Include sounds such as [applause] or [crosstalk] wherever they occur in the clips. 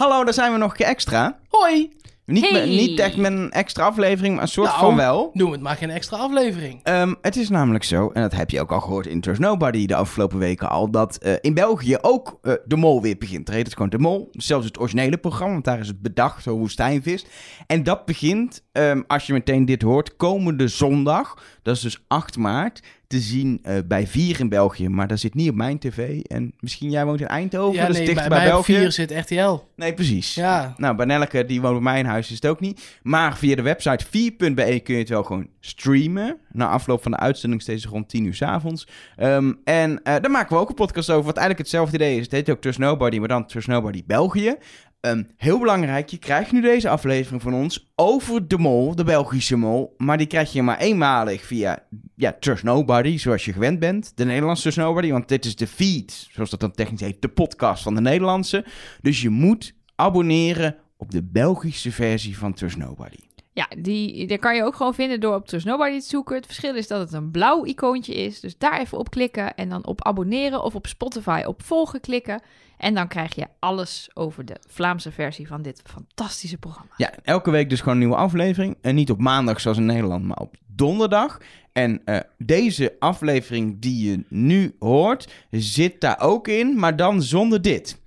Hallo, daar zijn we nog een keer extra. Hoi! Niet, Hey. niet echt met een extra aflevering, maar een soort Nou. van wel. Noem het maar geen extra aflevering. Ehm, het is namelijk zo, en dat heb je ook al gehoord in Trust Nobody de afgelopen weken al, dat eh, in België ook eh, De Mol weer begint. Er heet het gewoon De Mol, zelfs het originele programma, want daar is het bedacht, zo woestijnvis. En dat begint, ehm, als je meteen dit hoort, komende zondag, dat is dus 8 maart, te zien eh, bij 4 in België. Maar dat zit niet op mijn tv. En misschien jij woont in Eindhoven, ja, dat is nee, dichter bij, bij, België. 4 zit RTL. Nee, precies. Ja. Nou, bij Nelleke, die woont bij mij in huis, is het ook niet. Maar via de website 4.be kun je het wel gewoon streamen. Na afloop van de uitzending steeds rond 10 uur s avonds. Ehm, en eh, daar maken we ook een podcast over, wat eigenlijk hetzelfde idee is. Het heet ook Trust Nobody, maar dan Trust Nobody België. Ehm, heel belangrijk, je krijgt nu deze aflevering van ons over de mol, de Belgische mol. Maar die krijg je maar eenmalig via ja, Trust Nobody, zoals je gewend bent. De Nederlandse Trust want dit is de feed, zoals dat dan technisch heet, de podcast van de Nederlandse. Dus je moet abonneren op de Belgische versie van Trust Nobody. Ja, die, daar kan je ook gewoon vinden door op Trust Nobody te zoeken. Het verschil is dat het een blauw icoontje is. Dus daar even op klikken en dan op abonneren of op Spotify op volgen klikken. En dan krijg je alles over de Vlaamse versie van dit fantastische programma. Ja, elke week dus gewoon een nieuwe aflevering. En niet op maandag zoals in Nederland, maar op donderdag. En eh, deze aflevering die je nu hoort, zit daar ook in, maar dan zonder dit.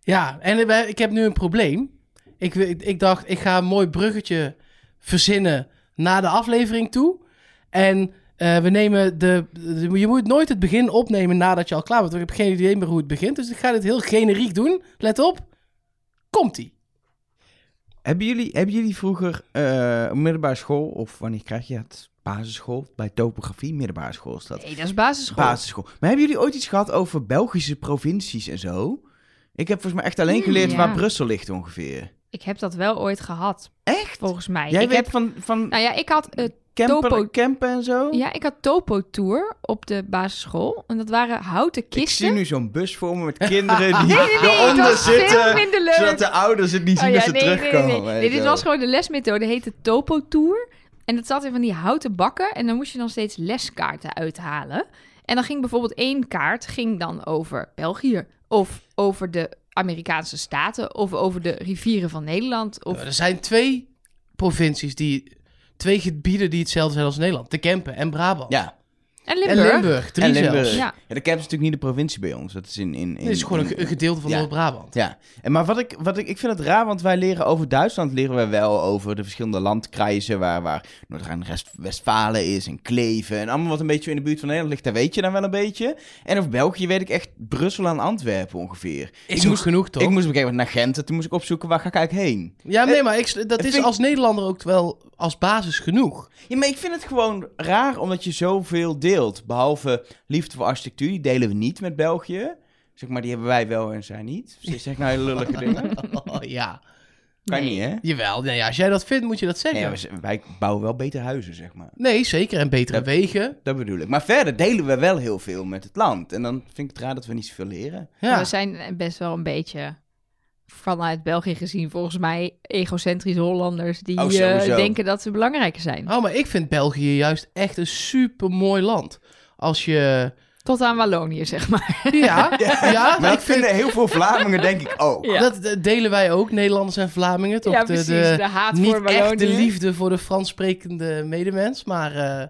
Ja, en ik heb nu een probleem. Ik, ik, ik dacht, ik ga een mooi bruggetje verzinnen naar de aflevering toe. En eh, we nemen de, de- Je moet nooit het begin opnemen nadat je al klaar bent. Want ik heb geen idee meer hoe het begint. Dus ik ga dit heel generiek doen. Let op. Komt-ie. Hebben jullie, hebben jullie vroeger eh, op middelbare school, of wanneer krijg je het? Basisschool, bij topografie, middelbare school is dat. Nee, dat is basisschool. Basisschool. Maar hebben jullie ooit iets gehad over Belgische provincies en zo? Ik heb volgens mij echt alleen geleerd ja. waar Brussel ligt ongeveer. Ik heb dat wel ooit gehad, Echt? volgens mij. Jij ik weet heb, van, van nou ja, ik had eh, camper, topo- campen en zo? ja, ik had Topo Tour op de basisschool. En dat waren houten Ik kisten. zie nu zo'n bus voor me met kinderen [laughs] die Nee, nee, nee, eronder zitten. minder leuk. Zodat de ouders het niet zien Oh als ja, ze terugkomen. nee, dit was gewoon de lesmethode, heette Topo Tour. En dat zat in van die houten bakken. En dan moest je dan steeds leskaarten uithalen. En dan ging bijvoorbeeld één kaart ging dan over België. Of over de Amerikaanse staten. Of over de rivieren van Nederland. Of... Er zijn twee provincies die... Twee gebieden die hetzelfde zijn als Nederland. De Kempen en Brabant. Ja, En En Limburg. Limburg. Drie en Limburg. zelfs. Ja. Ja, de Kemp is natuurlijk niet de provincie bij ons. Dat is in... in, in Dit is gewoon in- een, gedeelte van Ja. Noord-Brabant. Ja, en maar wat ik, wat ik, ik vind het raar, want wij leren over Duitsland, leren we wel over de verschillende landkrijzen, waar, waar Noord-Rijn-Westfalen is en Kleven en allemaal wat een beetje in de buurt van Nederland ligt, daar weet je dan wel een beetje. En over België weet ik echt Brussel en Antwerpen ongeveer. Is ik moest, genoeg, toch? ik moest op een gegeven moment naar Gent, en toen moest ik opzoeken, waar ga ik eigenlijk heen? Ja, nee, maar ik, dat het is vind- als Nederlander ook wel als basis genoeg. Ja, maar ik vind het gewoon raar, omdat je zoveel deelt. Behalve liefde voor architectuur, die delen we niet met België. Zeg maar, die hebben wij wel en zij niet. Zeg ik nou hele lullige [laughs] dingen? Oh, ja. Kan Nee. niet, hè? Jawel, nee, als jij dat vindt, moet je dat zeggen. Nee, Nee, ze- wij bouwen wel beter huizen, zeg maar. zeker. En betere Dat- wegen. Dat bedoel ik. Maar verder delen we wel heel veel met het land. En dan vind ik het raar dat we niet zoveel leren. Ja. We zijn best wel een beetje vanuit België gezien, volgens mij, egocentrische Hollanders die Oh, eh, denken dat ze belangrijker zijn. Oh, maar ik vind België juist echt een super mooi land. Als je. Tot aan Wallonië, zeg maar. Ja, [laughs] ja, Maar ik ik vind. heel veel Vlamingen, denk ik ook. Ja. Dat dat delen wij ook, Nederlanders en Vlamingen. Toch ja, de, precies. de, De, haat niet voor echt de liefde voor de Frans sprekende medemens. Maar eh,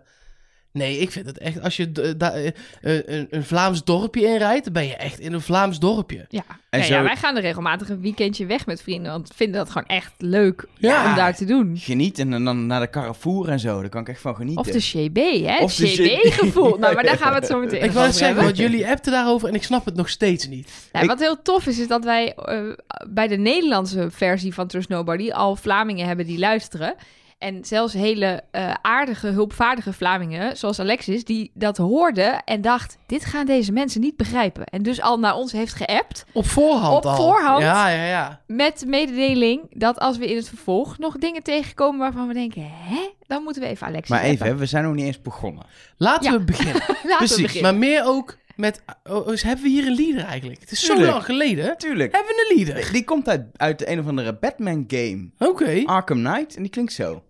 nee, ik vind het echt. Als je d- da- eh, een, een Vlaams dorpje inrijdt, dan ben je echt in een Vlaams dorpje. Ja. En Ja, zo- ja, wij gaan er regelmatig een weekendje weg met vrienden, want we vinden dat gewoon echt leuk Ja. om daar te doen. Genieten en dan naar de Carrefour en zo. Daar kan ik echt van genieten. Of de CB, hè? Of Het de CB-gevoel. nou, maar daar gaan we het zo [laughs] meteen Ik wou over net zeggen, want jullie appten daarover en ik snap het nog steeds niet. Ja, Ik- Wat heel tof is, is dat wij eh, bij de Nederlandse versie van Trust Nobody al Vlamingen hebben die luisteren. En zelfs hele eh, aardige, hulpvaardige Vlamingen, zoals Alexis, die dat hoorden en dacht: dit gaan deze mensen niet begrijpen. En dus al naar ons heeft geappt Op voorhand Op al. voorhand? Ja, ja, ja. met de mededeling dat als we in het vervolg nog dingen tegenkomen waarvan we denken: hè, dan moeten we even Alexis Maar even, appen. hè, we zijn nog niet eens begonnen. Laten Ja. we beginnen. [laughs] Laten we precies, beginnen. maar meer ook met... Oh, oh, hebben we hier een leader eigenlijk? Het is zo lang geleden. Tuurlijk. Hebben we een leader? Die komt uit, uit de een of andere Batman game. Oké. Arkham Knight. En die klinkt zo.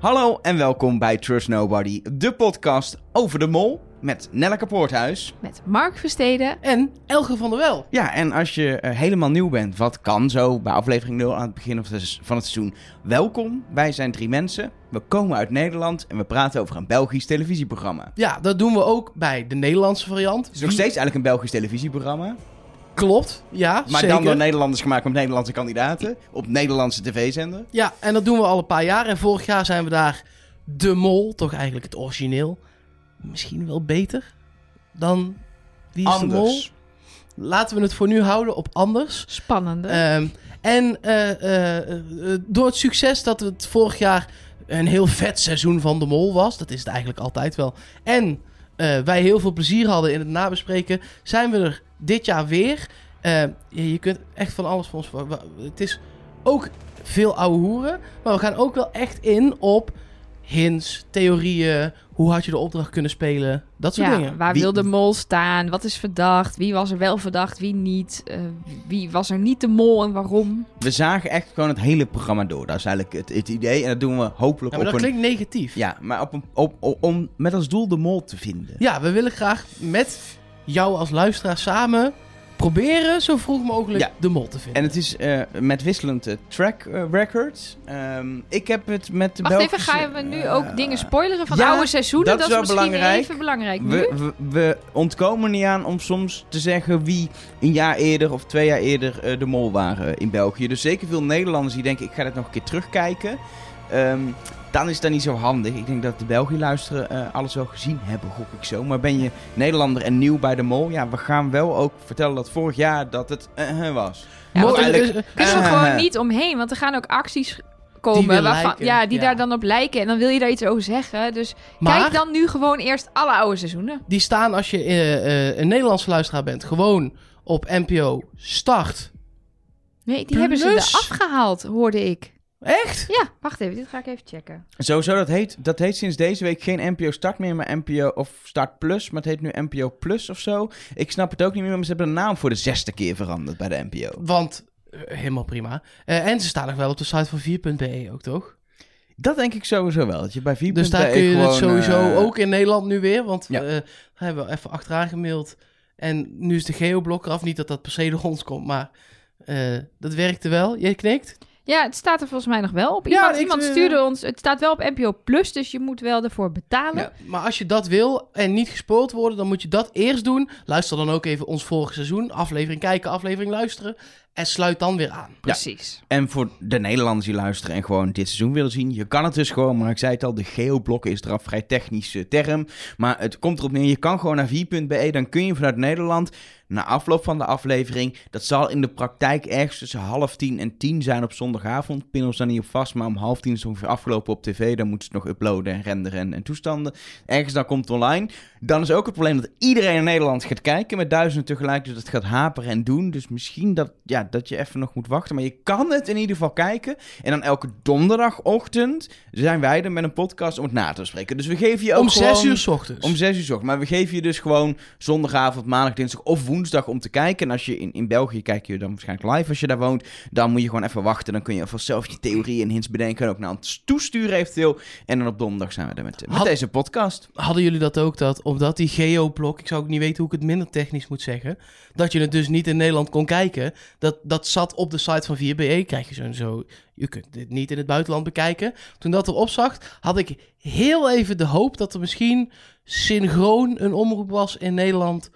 Hallo en welkom bij Trust Nobody, de podcast over de mol met Nelleke Poorthuis. Met Mark Versteden. En Elge van der Wel. Ja, en als je eh, helemaal nieuw bent, wat kan zo bij aflevering 0 aan het begin van het van het seizoen, welkom. Wij zijn drie mensen, we komen uit Nederland en we praten over een Belgisch televisieprogramma. Ja, dat doen we ook bij de Nederlandse variant. Het is nog steeds eigenlijk een Belgisch televisieprogramma, Klopt, ja, maar zeker. dan door Nederlanders gemaakt met Nederlandse kandidaten op Nederlandse tv-zender. Ja, en dat doen we al een paar jaar. En vorig jaar zijn we daar de mol, toch eigenlijk het origineel, misschien wel beter dan Wie is de mol? Anders. Laten we het voor nu houden op anders. Spannende. Ehm, en eh, eh, eh, door het succes dat het vorig jaar een heel vet seizoen van de Mol was, dat is het eigenlijk altijd wel. En eh, wij heel veel plezier hadden in het nabespreken, zijn we er dit jaar weer. Eh, je, je kunt echt van alles voor ons. Het is ook veel ouwe hoeren, maar we gaan ook wel echt in op hints, theorieën. Hoe had je de opdracht kunnen spelen? Dat soort ja, dingen. waar Wie- wil de mol staan? Wat is verdacht? Wie was er wel verdacht? Wie niet? Eh, wie was er niet de mol en waarom? We zagen echt gewoon het hele programma door. Dat is eigenlijk het, het idee en dat doen we hopelijk Ja, maar op dat een... klinkt negatief. Ja, maar op een, op, op- om met als doel de mol te vinden. Ja, we willen graag met jou als luisteraar samen proberen zo vroeg mogelijk Ja. de mol te vinden. En het is eh, met wisselend eh, track eh, records. Ehm, ik heb het met de Wacht Belgische... even, gaan we nu ook dingen spoileren van ja, oude seizoenen? dat is wel misschien belangrijk. even belangrijk nu. We, we, we ontkomen niet aan om soms te zeggen wie een jaar eerder of twee jaar eerder de mol waren in België. Dus zeker veel Nederlanders die denken, ik ga dit nog een keer terugkijken. Ehm, dan is dat niet zo handig. Ik denk dat de België luisteren eh, alles wel gezien hebben, gok ik zo. Maar ben je Nederlander en nieuw bij de mol? Ja, we gaan wel ook vertellen dat vorig jaar dat het eh, eh, was. Ja, Mol- kunnen we Eh, gewoon niet omheen, want er gaan ook acties Die komen waarvan, lijken, ja, die ja. daar dan op lijken. En dan wil je daar iets over zeggen. Dus maar kijk dan nu gewoon eerst alle oude seizoenen. die staan als je een Nederlandse luisteraar bent gewoon op NPO Start. Nee, die hebben ze afgehaald, hoorde ik. Echt? Ja, wacht even, dit ga ik even checken. Sowieso, dat heet, dat heet sinds deze week geen NPO Start meer, maar NPO of Start Plus. Maar het heet nu NPO Plus of zo. Ik snap het ook niet meer, maar ze hebben de naam voor de zesde keer veranderd bij de NPO. Want, eh, helemaal prima. Eh, en ze saan nog wel op de site van 4.be ook, toch? Dat denk ik sowieso wel. Dat je bij 4.be Dus daar kun je gewoon, het sowieso eh, ook in Nederland nu weer. Want Ja. eh, daar hebben we even achteraan gemaild. En nu is de geoblok eraf. Niet dat dat per se door ons komt, maar eh, dat werkte wel. Jij knikt? Ja, het staat er volgens mij nog wel op. Ja, Iemand, ik, iemand eh, stuurde ons. Het staat wel op NPO Plus, dus je moet wel ervoor betalen. Ja, maar als je dat wil en niet gespoord worden, dan moet je dat eerst doen. Luister dan ook even ons vorige seizoen. Aflevering kijken, aflevering luisteren. En sluit dan weer aan. Precies. En voor de Nederlanders die luisteren en gewoon dit seizoen willen zien, je kan het dus gewoon, maar ik zei het al, de geoblok is eraf vrij technische term. Maar het komt erop neer, je kan gewoon naar 4.be, dan kun je vanuit Nederland na afloop van de aflevering, dat zal in de praktijk ergens tussen half tien en tien zijn op zondagavond. Pin ons daar niet op vast, maar om half tien is het ongeveer afgelopen op tv. Dan moeten ze het nog uploaden en renderen en, en toestanden. Ergens dan komt het online. Dan is ook het probleem dat iedereen in Nederland gaat kijken met duizenden tegelijk. Dus dat gaat haperen en doen. Dus misschien dat, ja, dat je even nog moet wachten. Maar je kan het in ieder geval kijken. En dan elke donderdagochtend zijn wij er met een podcast om het na te bespreken. Dus we geven je ook Om gewoon... zes uur s ochtends. Om zes uur 's ochtends. Maar we geven je dus gewoon zondagavond, maandag, dinsdag of woensdag om te kijken. En als je in, in België kijk je dan waarschijnlijk live als je daar woont. Dan moet je gewoon even wachten. Dan kun je alvast zelf je theorieën en hints bedenken. En ook naar ons toesturen eventueel. En dan op donderdag zijn we er met, met Had- deze podcast. Hadden jullie dat ook, dat omdat die geoblok, ik zou ook niet weten hoe ik het minder technisch moet zeggen, dat je het dus niet in Nederland kon kijken, dat, dat zat op de site van 4BE, krijg je zo, zo, je kunt dit niet in het buitenland bekijken. Toen dat erop zag, had ik heel even de hoop dat er misschien synchroon een omroep was in Nederland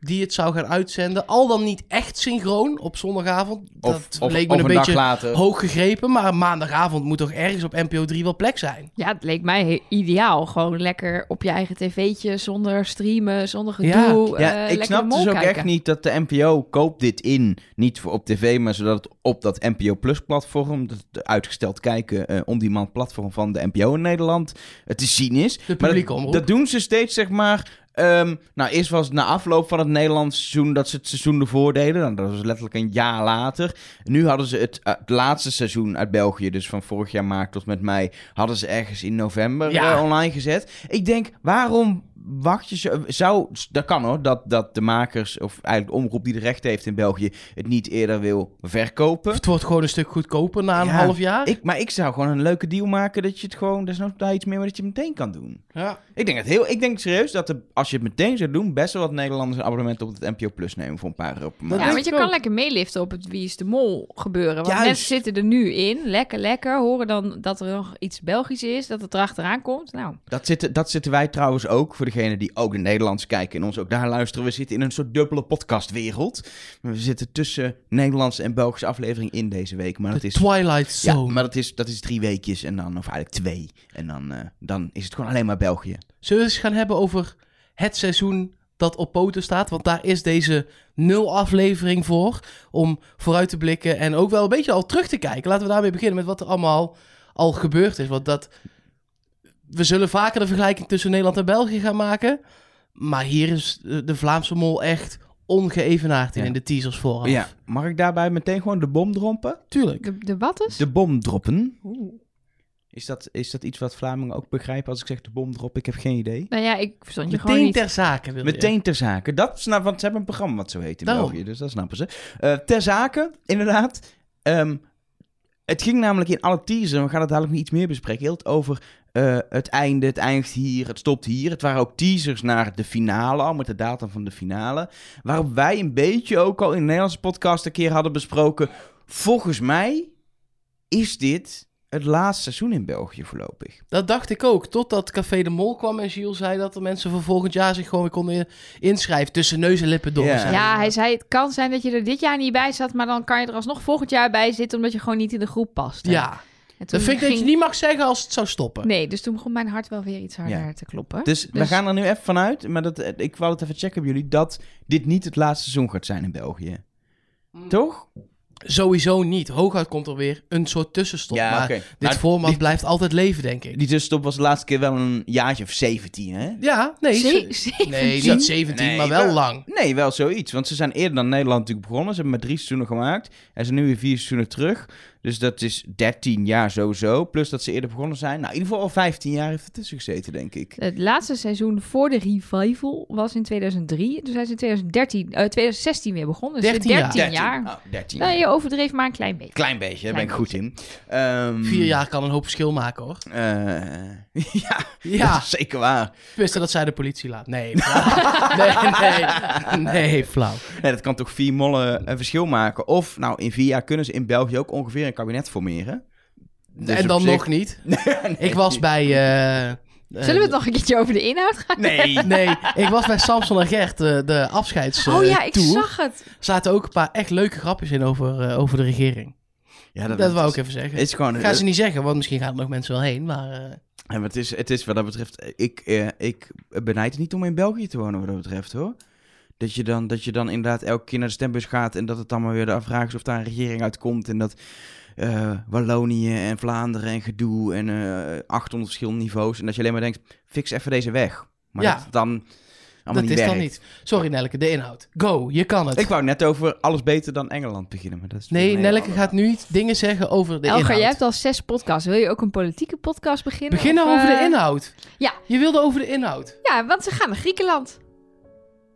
die het zou gaan uitzenden. Al dan niet echt synchroon op zondagavond. Dat Of, of, leek me of een een dag beetje later. hoog gegrepen, maar maandagavond moet toch ergens op NPO 3 wel plek zijn. Ja, het leek mij ideaal. Gewoon lekker op je eigen tv'tje, zonder streamen, zonder Ja. gedoe. Ja, eh, ik lekker snap dus ook kijken. echt niet dat de NPO koopt dit in. Niet voor op tv, maar zodat het op dat NPO Plus platform, dat uitgesteld kijken, eh on-demand platform van de NPO in Nederland, het te zien is. De Maar publieke dat, omroep. dat doen ze steeds, zeg maar. Ehm, nou, eerst was het na afloop van het Nederlandse seizoen dat ze het seizoen ervoor deden. Nou, dat was letterlijk een jaar later. Nu hadden ze het, eh, het laatste seizoen uit België, dus van vorig jaar maart tot met mei, hadden ze ergens in november Ja. eh, online gezet. Ik denk, waarom wacht je zo, zou, dat kan hoor, dat, dat de makers of eigenlijk de omroep die de rechten heeft in België het niet eerder wil verkopen. Het wordt gewoon een stuk goedkoper na een Ja, half jaar. Ik, maar ik zou gewoon een leuke deal maken dat je het gewoon, desnoods daar iets meer, maar dat je het meteen kan doen. ja. Ik denk het heel, ik denk serieus dat de, als je het meteen zou doen, best wel wat Nederlanders een abonnement op het NPO Plus nemen voor een paar euro per maand. denk Ja, want je kan ook. lekker meeliften op het Wie is de Mol gebeuren. Want Juist. mensen zitten er nu in, lekker, lekker. Horen dan dat er nog iets Belgisch is, dat het erachteraan komt. Nou, Dat zitten, dat zitten wij trouwens ook, voor degenen die ook de Nederlands kijken en ons ook daar luisteren. We zitten in een soort dubbele podcastwereld. We zitten tussen Nederlandse en Belgische aflevering in deze week. Maar dat De is, Twilight ja, Zone. maar dat is, dat is drie weekjes en dan, of eigenlijk twee. En dan, eh, dan is het gewoon alleen maar België. Zullen we eens gaan hebben over het seizoen dat op poten staat? Want daar is deze nul aflevering voor. Om vooruit te blikken en ook wel een beetje al terug te kijken. Laten we daarmee beginnen met wat er allemaal al gebeurd is. Want dat... We zullen vaker de vergelijking tussen Nederland en België gaan maken. Maar hier is de de Vlaamse mol echt ongeëvenaard in, Ja. in de teasers vooraf. Ja, mag ik daarbij meteen gewoon de bom droppen? Tuurlijk. de, de wat is? De bom droppen. Oeh. Is dat, is dat iets wat Vlamingen ook begrijpen als ik zeg de bom drop? Ik heb geen idee. Nou ja, ik verstond je gewoon Meteen niet. ter zake wil je. Meteen ter zake. Dat snap, want ze hebben een programma wat zo heet in Daarom. België, dus dat snappen ze. Eh, ter zake, inderdaad. Ehm, het ging namelijk in alle teasers, en we gaan het dadelijk nog iets meer bespreken, heel het over eh, het einde, het eindigt hier, het stopt hier. Het waren ook teasers naar de finale, al met de datum van de finale. Waarop wij een beetje ook al in de Nederlandse podcast een keer hadden besproken. Volgens mij is dit het laatste seizoen in België voorlopig. Dat dacht ik ook. Totdat Café de Mol kwam en Gilles zei dat de mensen voor volgend jaar zich gewoon weer konden inschrijven. Tussen neus en lippen door. Ja. zei Ja, hij zei het kan zijn dat je er dit jaar niet bij zat, maar dan kan je er alsnog volgend jaar bij zitten omdat je gewoon niet in de groep past. hè. Ja, dat vind ik dat je niet mag zeggen als het zou stoppen. Nee, dus toen begon mijn hart wel weer iets harder Ja. te kloppen. Dus, we Dus- gaan er nu even vanuit, maar dat, eh, ik wou het even checken bij jullie, dat dit niet het laatste seizoen gaat zijn in België. Mm. Toch? Sowieso niet. Hooguit komt er weer een soort tussenstop. maar oké. dit Nou, format die, blijft altijd leven, denk ik. die tussenstop was de laatste keer wel een jaartje of 17, hè? Ja, nee. Ze- ze- [laughs] 17? nee, niet 17, Nee, maar wel wel- lang. Nee, wel zoiets. Want ze zijn eerder dan Nederland natuurlijk begonnen. Ze hebben maar drie seizoenen gemaakt. En ze zijn nu weer vier seizoenen terug. Dus dat is 13 jaar sowieso. Plus dat ze eerder begonnen zijn. Nou, in ieder geval al 15 jaar heeft er tussen gezeten, denk ik. Het laatste seizoen voor de revival was in 2003. Dus hij is in 2013, eh, 2016 weer begonnen. Dus 13 jaar. 13 jaar. Oh, 13 Nou, je overdreef maar een klein beetje. Klein beetje, daar ben ik goed in. Ehm, Vier jaar kan een hoop verschil maken, hoor. eh, [laughs] ja, Ja, dat is zeker waar. wist dat zij de politie laat. Nee, flauw. [laughs] nee, nee, nee, flauw. Nee, dat kan toch vier mollen een verschil maken. Of, nou, in vier jaar kunnen ze in België ook ongeveer een kabinet formeren. Dus en op dan zich- nog niet. [laughs] Nee. Ik was bij... eh, Zullen we het nog een keertje over de inhoud gaan? Nee. [laughs] Nee, ik was bij Samson en Gert, de, de afscheidstour. oh ja, ik zag het. Er zaten ook een paar echt leuke grapjes in over, eh, over de regering. Ja, Dat, wou is- ik even zeggen. Is gewoon... Ga ze niet zeggen, want misschien gaan er nog mensen wel heen. Maar eh, Ja, maar het, is, het is wat dat betreft... Ik, eh, ik benijd het niet om in België te wonen wat dat betreft, hoor. Dat je, dan, dat je dan inderdaad elke keer naar de stembus gaat... en dat het dan maar weer de vraag is of daar een regering uitkomt... en dat eh, Wallonië en Vlaanderen en gedoe en eh 800 verschillende niveaus... en dat je alleen maar denkt, fix even deze weg. Maar Ja. dat dan dat niet is werkt. dan niet. Sorry Nelleke, de inhoud. Go, je kan het. Ik wou net over alles beter dan Engeland beginnen, maar dat is Nee, hele gaat nu iets dingen zeggen over de Elger, inhoud. jij hebt al zes podcasts. Wil je ook een politieke podcast beginnen? Begin nou Of, over de eh, inhoud. ja. Je wilde over de inhoud. Ja, want ze gaan naar Griekenland.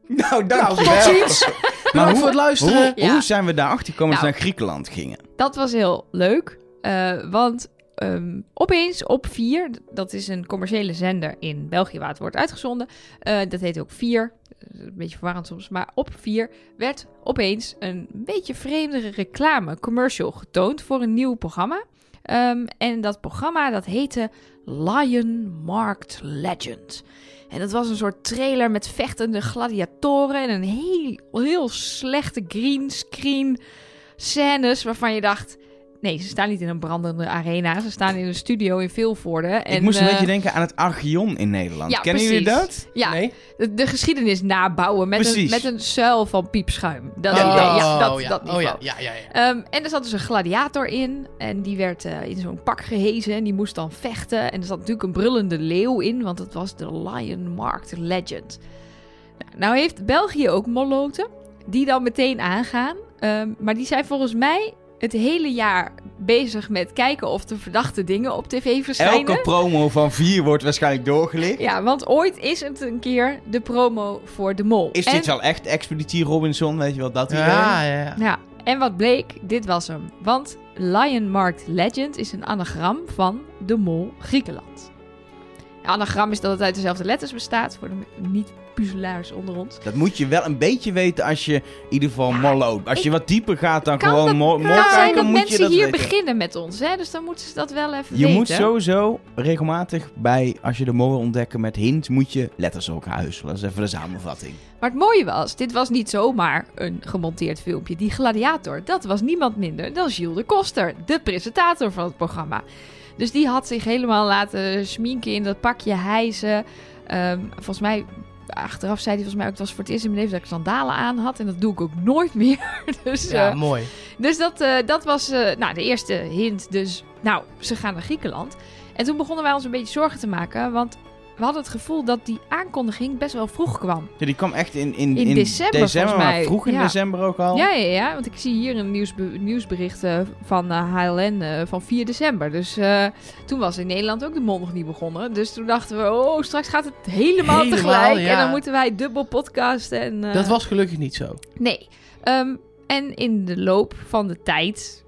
Nou, Nou, dankjewel. tot ziens. [laughs] Bedankt voor het luisteren. Hoe, Ja. hoe zijn we daarachter gekomen dat we Nou. naar Griekenland gingen? Dat was heel leuk. eh, want ehm, opeens op 4, dat is een commerciële zender in België waar het wordt uitgezonden. eh, dat heet ook 4. Een beetje verwarrend soms. Maar op 4 werd opeens een beetje vreemdere reclame, commercial, getoond voor een nieuw programma. Ehm, en dat programma dat heette Lion Marked Legend. En dat was een soort trailer met vechtende gladiatoren en een heel, heel slechte green screen scènes waarvan je dacht... Nee, ze staan niet in een brandende arena. Ze staan in een studio in Vilvoorde. En, ik moest een eh, beetje denken aan het Archeon in Nederland. ja, Kennen jullie dat? Ja, Nee? de, de geschiedenis nabouwen met een, met een zuil van piepschuim. Dat, Oh, ja, dat, ja. dat oh niveau. ja, ja, ja. ja. Ehm, en er zat dus een gladiator in. En die werd eh, in zo'n pak gehezen. En die moest dan vechten. En er zat natuurlijk een brullende leeuw in. Want het was de Lion Marked Legend. Nou, nou heeft België ook molloten. Die dan meteen aangaan. Ehm, maar die zijn volgens mij het hele jaar bezig met kijken of er verdachte dingen op tv verschijnen. Elke promo van vier wordt waarschijnlijk doorgelicht. Ja, want ooit is het een keer de promo voor de mol. Is En- dit wel echt Expeditie Robinson? Weet je wel, dat idee? Ja, ja, ja. Ja, en wat bleek, dit was hem. Want Lion Marked Legend is een anagram van de mol Griekenland. Anagram is dat het uit dezelfde letters bestaat, voor de niet-puzzelaars onder ons. Dat moet je wel een beetje weten als je in ieder geval Ja, mol loopt. Als je wat dieper gaat dan gewoon dat- mol, zijn dat moet je mensen dat hier weten. beginnen met ons, hè? dus dan moeten ze dat wel even Je weten. moet sowieso regelmatig bij, als je de mol wil ontdekken met hint, moet je letters ook huiselen. Dat is even de samenvatting. Maar het mooie was, dit was niet zomaar een gemonteerd filmpje. Die gladiator, dat was niemand minder dan Gilles de Koster, de presentator van het programma. Dus die had zich helemaal laten schminken in dat pakje hijsen. Ehm, volgens mij, achteraf zei hij volgens mij ook, het was voor het eerst in mijn leven dat ik sandalen aan had. En dat doe ik ook nooit [laughs] meer. dus Ja, eh, mooi. dus dat, eh, dat was eh, nou, de eerste hint. Dus, nou, ze gaan naar Griekenland. En toen begonnen wij ons een beetje zorgen te maken, want we hadden het gevoel dat die aankondiging best wel vroeg kwam. Ja, die kwam echt in, in, In december, volgens maar mij. vroeg in Ja. december ook al. Ja, ja, ja, want ik zie hier een nieuwsbe nieuwsbericht eh, van eh, HLN eh, van 4 december. Dus eh, toen was in Nederland ook de mol nog niet begonnen. Dus toen dachten we, oh, straks gaat het helemaal, Helemaal, tegelijk. ja. En dan moeten wij dubbel podcasten. En, eh, Dat was gelukkig niet zo. Nee. Ehm, en in de loop van de tijd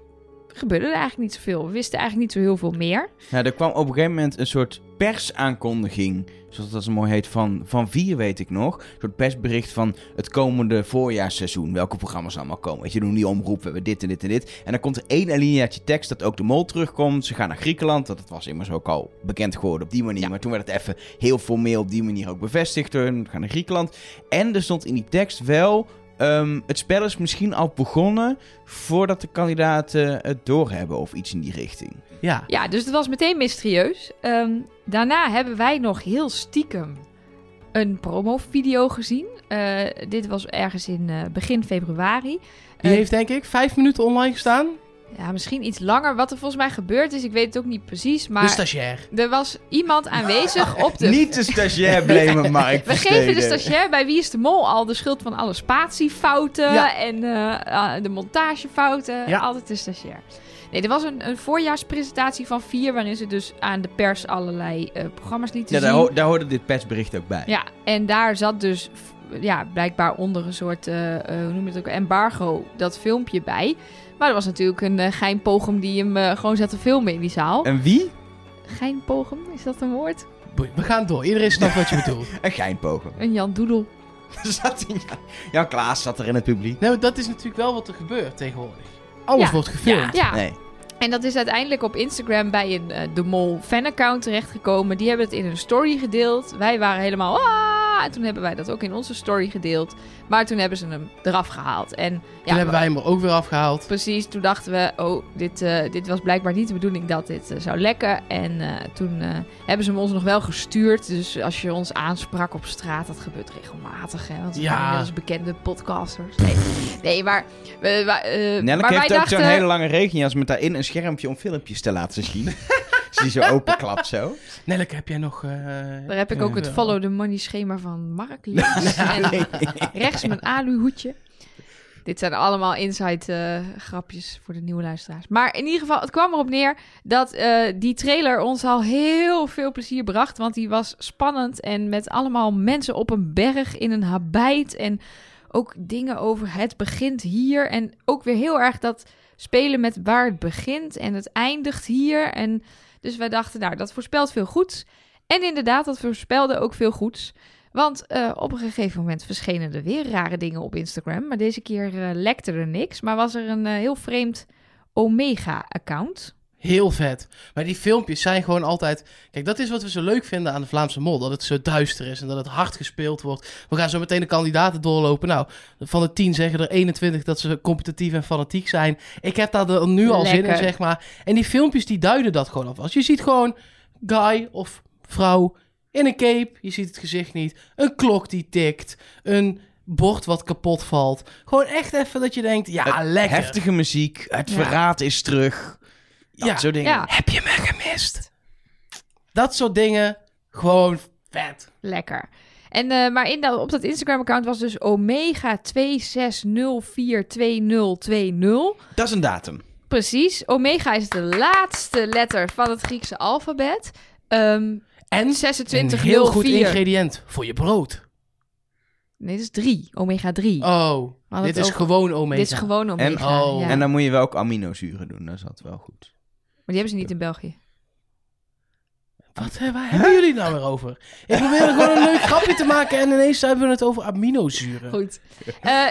gebeurde er eigenlijk niet zoveel. We wisten eigenlijk niet zo heel veel meer. Ja, er kwam op een gegeven moment een soort persaankondiging, zoals dat zo mooi heet, van, van vier weet ik nog. Een soort persbericht van het komende voorjaarsseizoen. Welke programma's allemaal komen. Weet je, doen die omroep, we hebben dit en dit en dit. En dan komt er één alineaatje tekst dat ook de mol terugkomt. Ze gaan naar Griekenland, dat was immers ook al bekend geworden op die manier. Ja. Maar toen werd het even heel formeel op die manier ook bevestigd. We gaan naar Griekenland. En er stond in die tekst wel... ehm, het spel is misschien al begonnen voordat de kandidaten het doorhebben of iets in die richting. Ja. Ja, dus het was meteen mysterieus. Ehm, daarna hebben wij nog heel stiekem een promovideo gezien. Eh, dit was ergens in eh, begin februari. Die Eh, heeft denk ik vijf minuten online gestaan. Ja, misschien iets langer. Wat er volgens mij gebeurd is, ik weet het ook niet precies. de Maar stagiair. er was iemand aanwezig op de... Niet de stagiair blamen, [laughs] Mark We geven de stagiair bij Wie is de Mol al de schuld van alle spatiefouten Ja. en eh, ah, de montagefouten. Ja. Altijd de stagiair. Nee, er was een, een voorjaarspresentatie van vier, waarin ze dus aan de pers allerlei eh, programma's lieten Ja, daar, zien. ho- daar hoorde dit persbericht ook bij. Ja, en daar zat dus ja, blijkbaar onder een soort, eh, eh, hoe noem je het ook, embargo, dat filmpje bij. Maar er was natuurlijk een uh, geinpogum die hem gewoon zat te filmen in die zaal. En wie? Geinpogum, is dat een woord? We gaan door. Iedereen snapt wat je [laughs] bedoelt. Een geinpogen. Een Jan Doedel. [laughs] zat hij, Jan Klaas zat er in het publiek. Nee, maar dat is natuurlijk wel wat er gebeurt tegenwoordig. Alles Ja. wordt gefilmd. Ja, Nee. en dat is uiteindelijk op Instagram bij een eh, De Mol fanaccount terechtgekomen. Die hebben het in hun story gedeeld. Wij waren helemaal... En toen hebben wij dat ook in onze story gedeeld. Maar toen hebben ze hem eraf gehaald. En ja, Toen hebben wij hem er ook weer afgehaald. Precies, toen dachten we, oh, dit, eh, dit was blijkbaar niet de bedoeling dat dit eh, zou lekken. En eh, toen eh, hebben ze hem ons nog wel gestuurd. Dus als je ons aansprak op straat, dat gebeurt regelmatig. Hè? Want we Ja. zijn inmiddels bekende podcasters. Nee, nee maar... we- eh, maar wij heeft ook dachten, zo'n hele lange regenjas met daarin een schermpje om filmpjes te laten zien. [laughs] Als die zo openklapt zo. Nelleke, heb jij nog... eh, Daar heb ik ook het eh, follow the money schema van Mark links. [laughs] en rechts mijn aluhoedje. Dit zijn allemaal inside eh, grapjes voor de nieuwe luisteraars. Maar in ieder geval, het kwam erop neer dat eh, die trailer ons al heel veel plezier bracht. Want die was spannend en met allemaal mensen op een berg in een habijt. En ook dingen over het begint hier. En ook weer heel erg dat spelen met waar het begint en het eindigt hier. En dus wij dachten, nou, dat voorspelt veel goeds. En inderdaad, dat voorspelde ook veel goeds. Want eh, op een gegeven moment verschenen er weer rare dingen op Instagram. Maar deze keer eh, lekte er niks. Maar was er een eh, heel vreemd Omega-account. Heel vet. Maar die filmpjes zijn gewoon altijd... Kijk, dat is wat we zo leuk vinden aan de Vlaamse Mol. Dat het zo duister is en dat het hard gespeeld wordt. We gaan zo meteen de kandidaten doorlopen. Nou, van de 10 zeggen er 21 dat ze competitief en fanatiek zijn. Ik heb daar er nu al zin in, zeg maar. En die filmpjes die duiden dat gewoon alvast. Je ziet gewoon guy of vrouw in een cape. Je ziet het gezicht niet. Een klok die tikt. Een bord wat kapot valt. Gewoon echt even dat je denkt, ja, lekker. Heftige muziek, het Ja. verraad is terug. Dat Ja. soort dingen. Ja, Heb je me gemist? Dat soort dingen, gewoon vet. lekker. En, eh, maar in dat, op dat Instagram-account was dus Omega 26042020. Dat is een datum. Precies. Omega is de laatste letter van het Griekse alfabet. Ehm En 26 een heel goed 04. ingrediënt voor je brood. Nee, dat is 3. Omega 3. Oh, dit het is over- gewoon omega. Dit is gewoon omega. oh. ja. En dan moet je wel ook aminozuren doen, dat is altijd wel goed. Maar die hebben ze niet in België. Wat, hè, waar hebben jullie het nou weer over? Ik probeer gewoon een leuk [laughs] grapje te maken en ineens hebben we het over aminozuren. Goed. Eh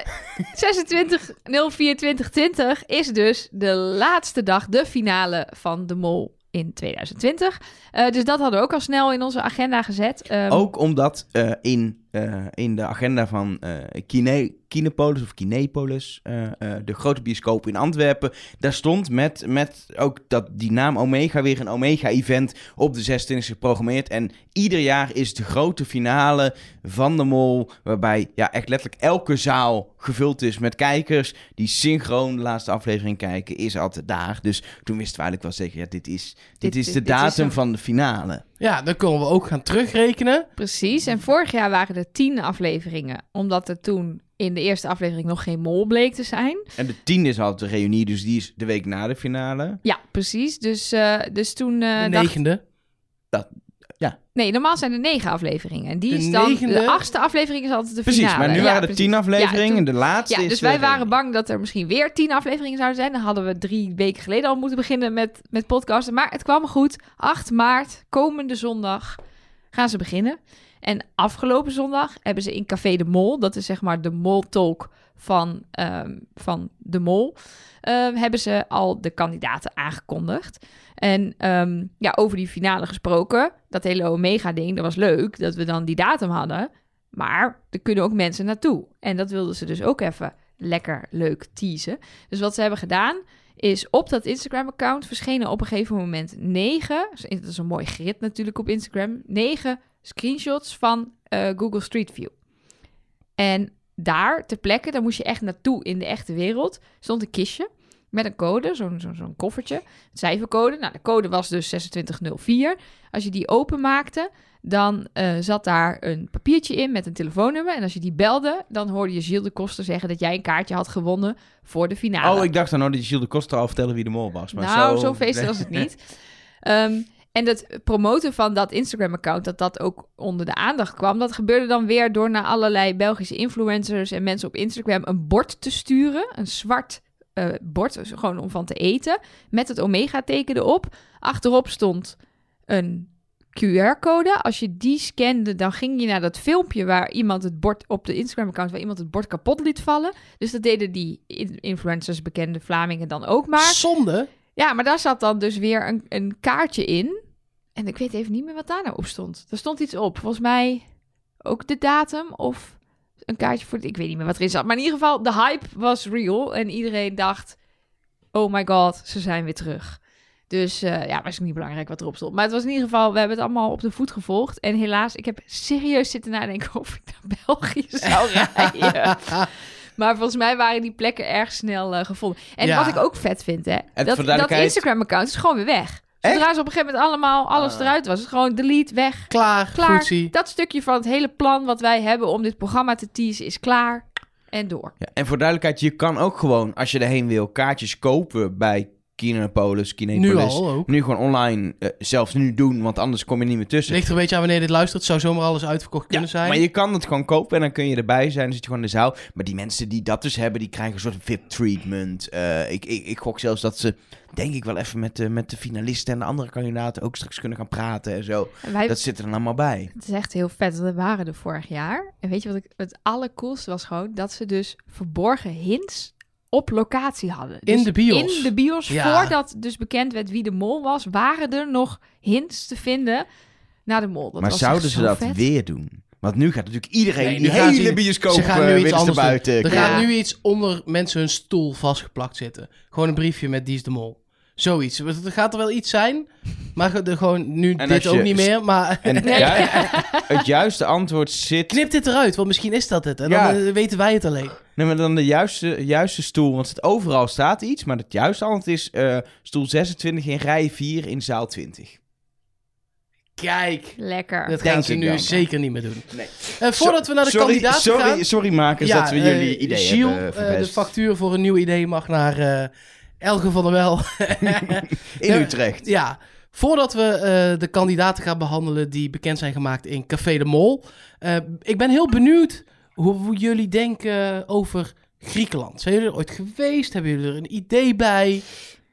26 04 2020 is dus de laatste dag, de finale van de Mol in 2020. Eh, dus dat hadden we ook al snel in onze agenda gezet. Ehm, Ook omdat eh, in, eh, in de agenda van eh Kine, Kinepolis of Kinepolis, eh, eh, de grote bioscoop in Antwerpen, daar stond met, met ook dat, die naam Omega weer een Omega-event op de 26e geprogrammeerd. En ieder jaar is de grote finale van de Mol, waarbij ja, echt letterlijk elke zaal gevuld is met kijkers die synchroon de laatste aflevering kijken, is altijd daar. Dus toen wisten we eigenlijk wel zeker, ja, dit is, dit, Dit- is dit- de dit is datum van de finale. Ja, dan kunnen we ook gaan terugrekenen. Precies. En vorig jaar waren er tien afleveringen. Omdat er toen in de eerste aflevering nog geen Mol bleek te zijn. En de tiende is altijd de reunie, dus die is de week na de finale. Ja, precies. Dus, eh, dus toen eh, De dacht negende. Nee, normaal zijn er negen afleveringen. En die De is dan... negende? De achtste aflevering is altijd de Precies, finale. maar nu Ja, waren er precies. tien afleveringen Ja, en toen- de laatste Ja, is dus de wij waren reunie. bang dat er misschien weer tien afleveringen zouden zijn. Dan hadden we drie weken geleden al moeten beginnen met, met podcasten. Maar het kwam goed. 8 maart, komende zondag, gaan ze beginnen. En afgelopen zondag hebben ze in Café de Mol... dat is zeg maar de Mol-talk van, ehm, van de Mol... ehm, hebben ze al de kandidaten aangekondigd. En ehm, ja, over die finale gesproken, dat hele Omega-ding, dat was leuk dat we dan die datum hadden. Maar er kunnen ook mensen naartoe. En dat wilden ze dus ook even lekker leuk teasen. Dus wat ze hebben gedaan, is op dat Instagram-account verschenen op een gegeven moment negen, dat is een mooi grid natuurlijk op Instagram, negen screenshots van eh, Google Street View. En daar ter plekke, daar moest je echt naartoe in de echte wereld, stond een kistje met een code, zo'n koffertje, cijfercode. Nou, de code was dus 2604. Als je die openmaakte, dan eh, zat daar een papiertje in met een telefoonnummer. En als je die belde, dan hoorde je Gilles de Koster zeggen dat jij een kaartje had gewonnen voor de finale. Oh, ik dacht dan nou dat je Gilles de Costa al vertellen wie de mol was. Maar nou, zo... zo'n feest was het [laughs] niet. Ehm, en het promoten van dat Instagram-account, dat dat ook onder de aandacht kwam, dat gebeurde dan weer door naar allerlei Belgische influencers en mensen op Instagram een bord te sturen. Een zwart eh, bord, dus gewoon om van te eten, met het Omega-teken erop. Achterop stond een QR-code. Als je die scande, dan ging je naar dat filmpje waar iemand het bord op de Instagram-account, waar iemand het bord kapot liet vallen. Dus dat deden die in- influencers, bekende Vlamingen dan ook maar. Zonde. Ja, maar daar zat dan dus weer een, een kaartje in. En ik weet even niet meer wat daar nou op stond. Er stond iets op. Volgens mij ook de datum of een kaartje voor... Ik weet niet meer wat erin zat. Maar in ieder geval, de hype was real. En iedereen dacht, oh my god, ze zijn weer terug. Dus eh, ja, was niet belangrijk wat erop stond. Maar het was in ieder geval, we hebben het allemaal op de voet gevolgd. En helaas, ik heb serieus zitten nadenken [laughs] of ik naar België zou [laughs] rijden. Maar volgens mij waren die plekken erg snel eh, gevonden. En Ja. wat ik ook vet vind, hè. Dat, dat Instagram-account is gewoon weer weg. Zodra ze op een gegeven moment allemaal alles Ah. eruit was, is gewoon delete, weg. Klaar, Klaar. Dat stukje van het hele plan wat wij hebben om dit programma te teasen is klaar en door. Ja, en voor duidelijkheid, je kan ook gewoon, als je erheen wil, kaartjes kopen bij Kinepolis, Kinepolis. Nu al ook. Nu gewoon online, eh, zelfs nu doen, want anders kom je niet meer tussen. Ligt er een beetje aan wanneer je dit luistert. Zou zomaar alles uitverkocht kunnen zijn. Maar je kan het gewoon kopen en dan kun je erbij zijn. Dan zit je gewoon in de zaal. Maar die mensen die dat dus hebben, die krijgen een soort VIP-treatment. Eh, ik, ik, ik gok zelfs dat ze, denk ik wel even met de, met de finalisten en de andere kandidaten ook straks kunnen gaan praten en zo. En wij, Dat zit er dan allemaal bij. Het is echt heel vet. We waren er vorig jaar. En weet je wat ik, het allercoolste was gewoon? Dat ze dus verborgen hints op locatie hadden. In Dus de bios. In de bios, Ja. voordat dus bekend werd wie de mol was, waren er nog hints te vinden naar de mol. Dat maar was zouden ze zo dat vet. weer doen? Want nu gaat natuurlijk iedereen Nee, die hele bioscoop Ze gaan nu iets anders buiten. Er Ja. gaat nu iets onder mensen hun stoel vastgeplakt zitten. Gewoon een briefje met die is de mol. Zoiets. Er gaat er wel iets zijn. Maar gewoon nu En dit je- ook niet meer. Maar En [laughs] Nee. ju- het juiste antwoord zit... knip dit eruit. Want misschien is dat het. En Ja. dan eh, weten wij het alleen. Nee, maar dan de juiste, juiste stoel. Want het, overal staat iets. Maar het juiste antwoord is eh, stoel 26 in rij 4 in zaal 20. Kijk. Lekker. Dat gaan ze ik nu dan. zeker niet meer doen. Nee. Eh, voordat we naar de sorry, kandidaten sorry, gaan... Sorry makers dat we jullie idee Gilles, hebben eh, verpest. de factuur voor een nieuw idee mag naar eh Elge van der Wel. [laughs] In Utrecht. ja, voordat we eh, de kandidaten gaan behandelen die bekend zijn gemaakt in Café de Mol. eh, ik ben heel benieuwd hoe, hoe jullie denken over Griekenland. Zijn jullie er ooit geweest? Hebben jullie er een idee bij?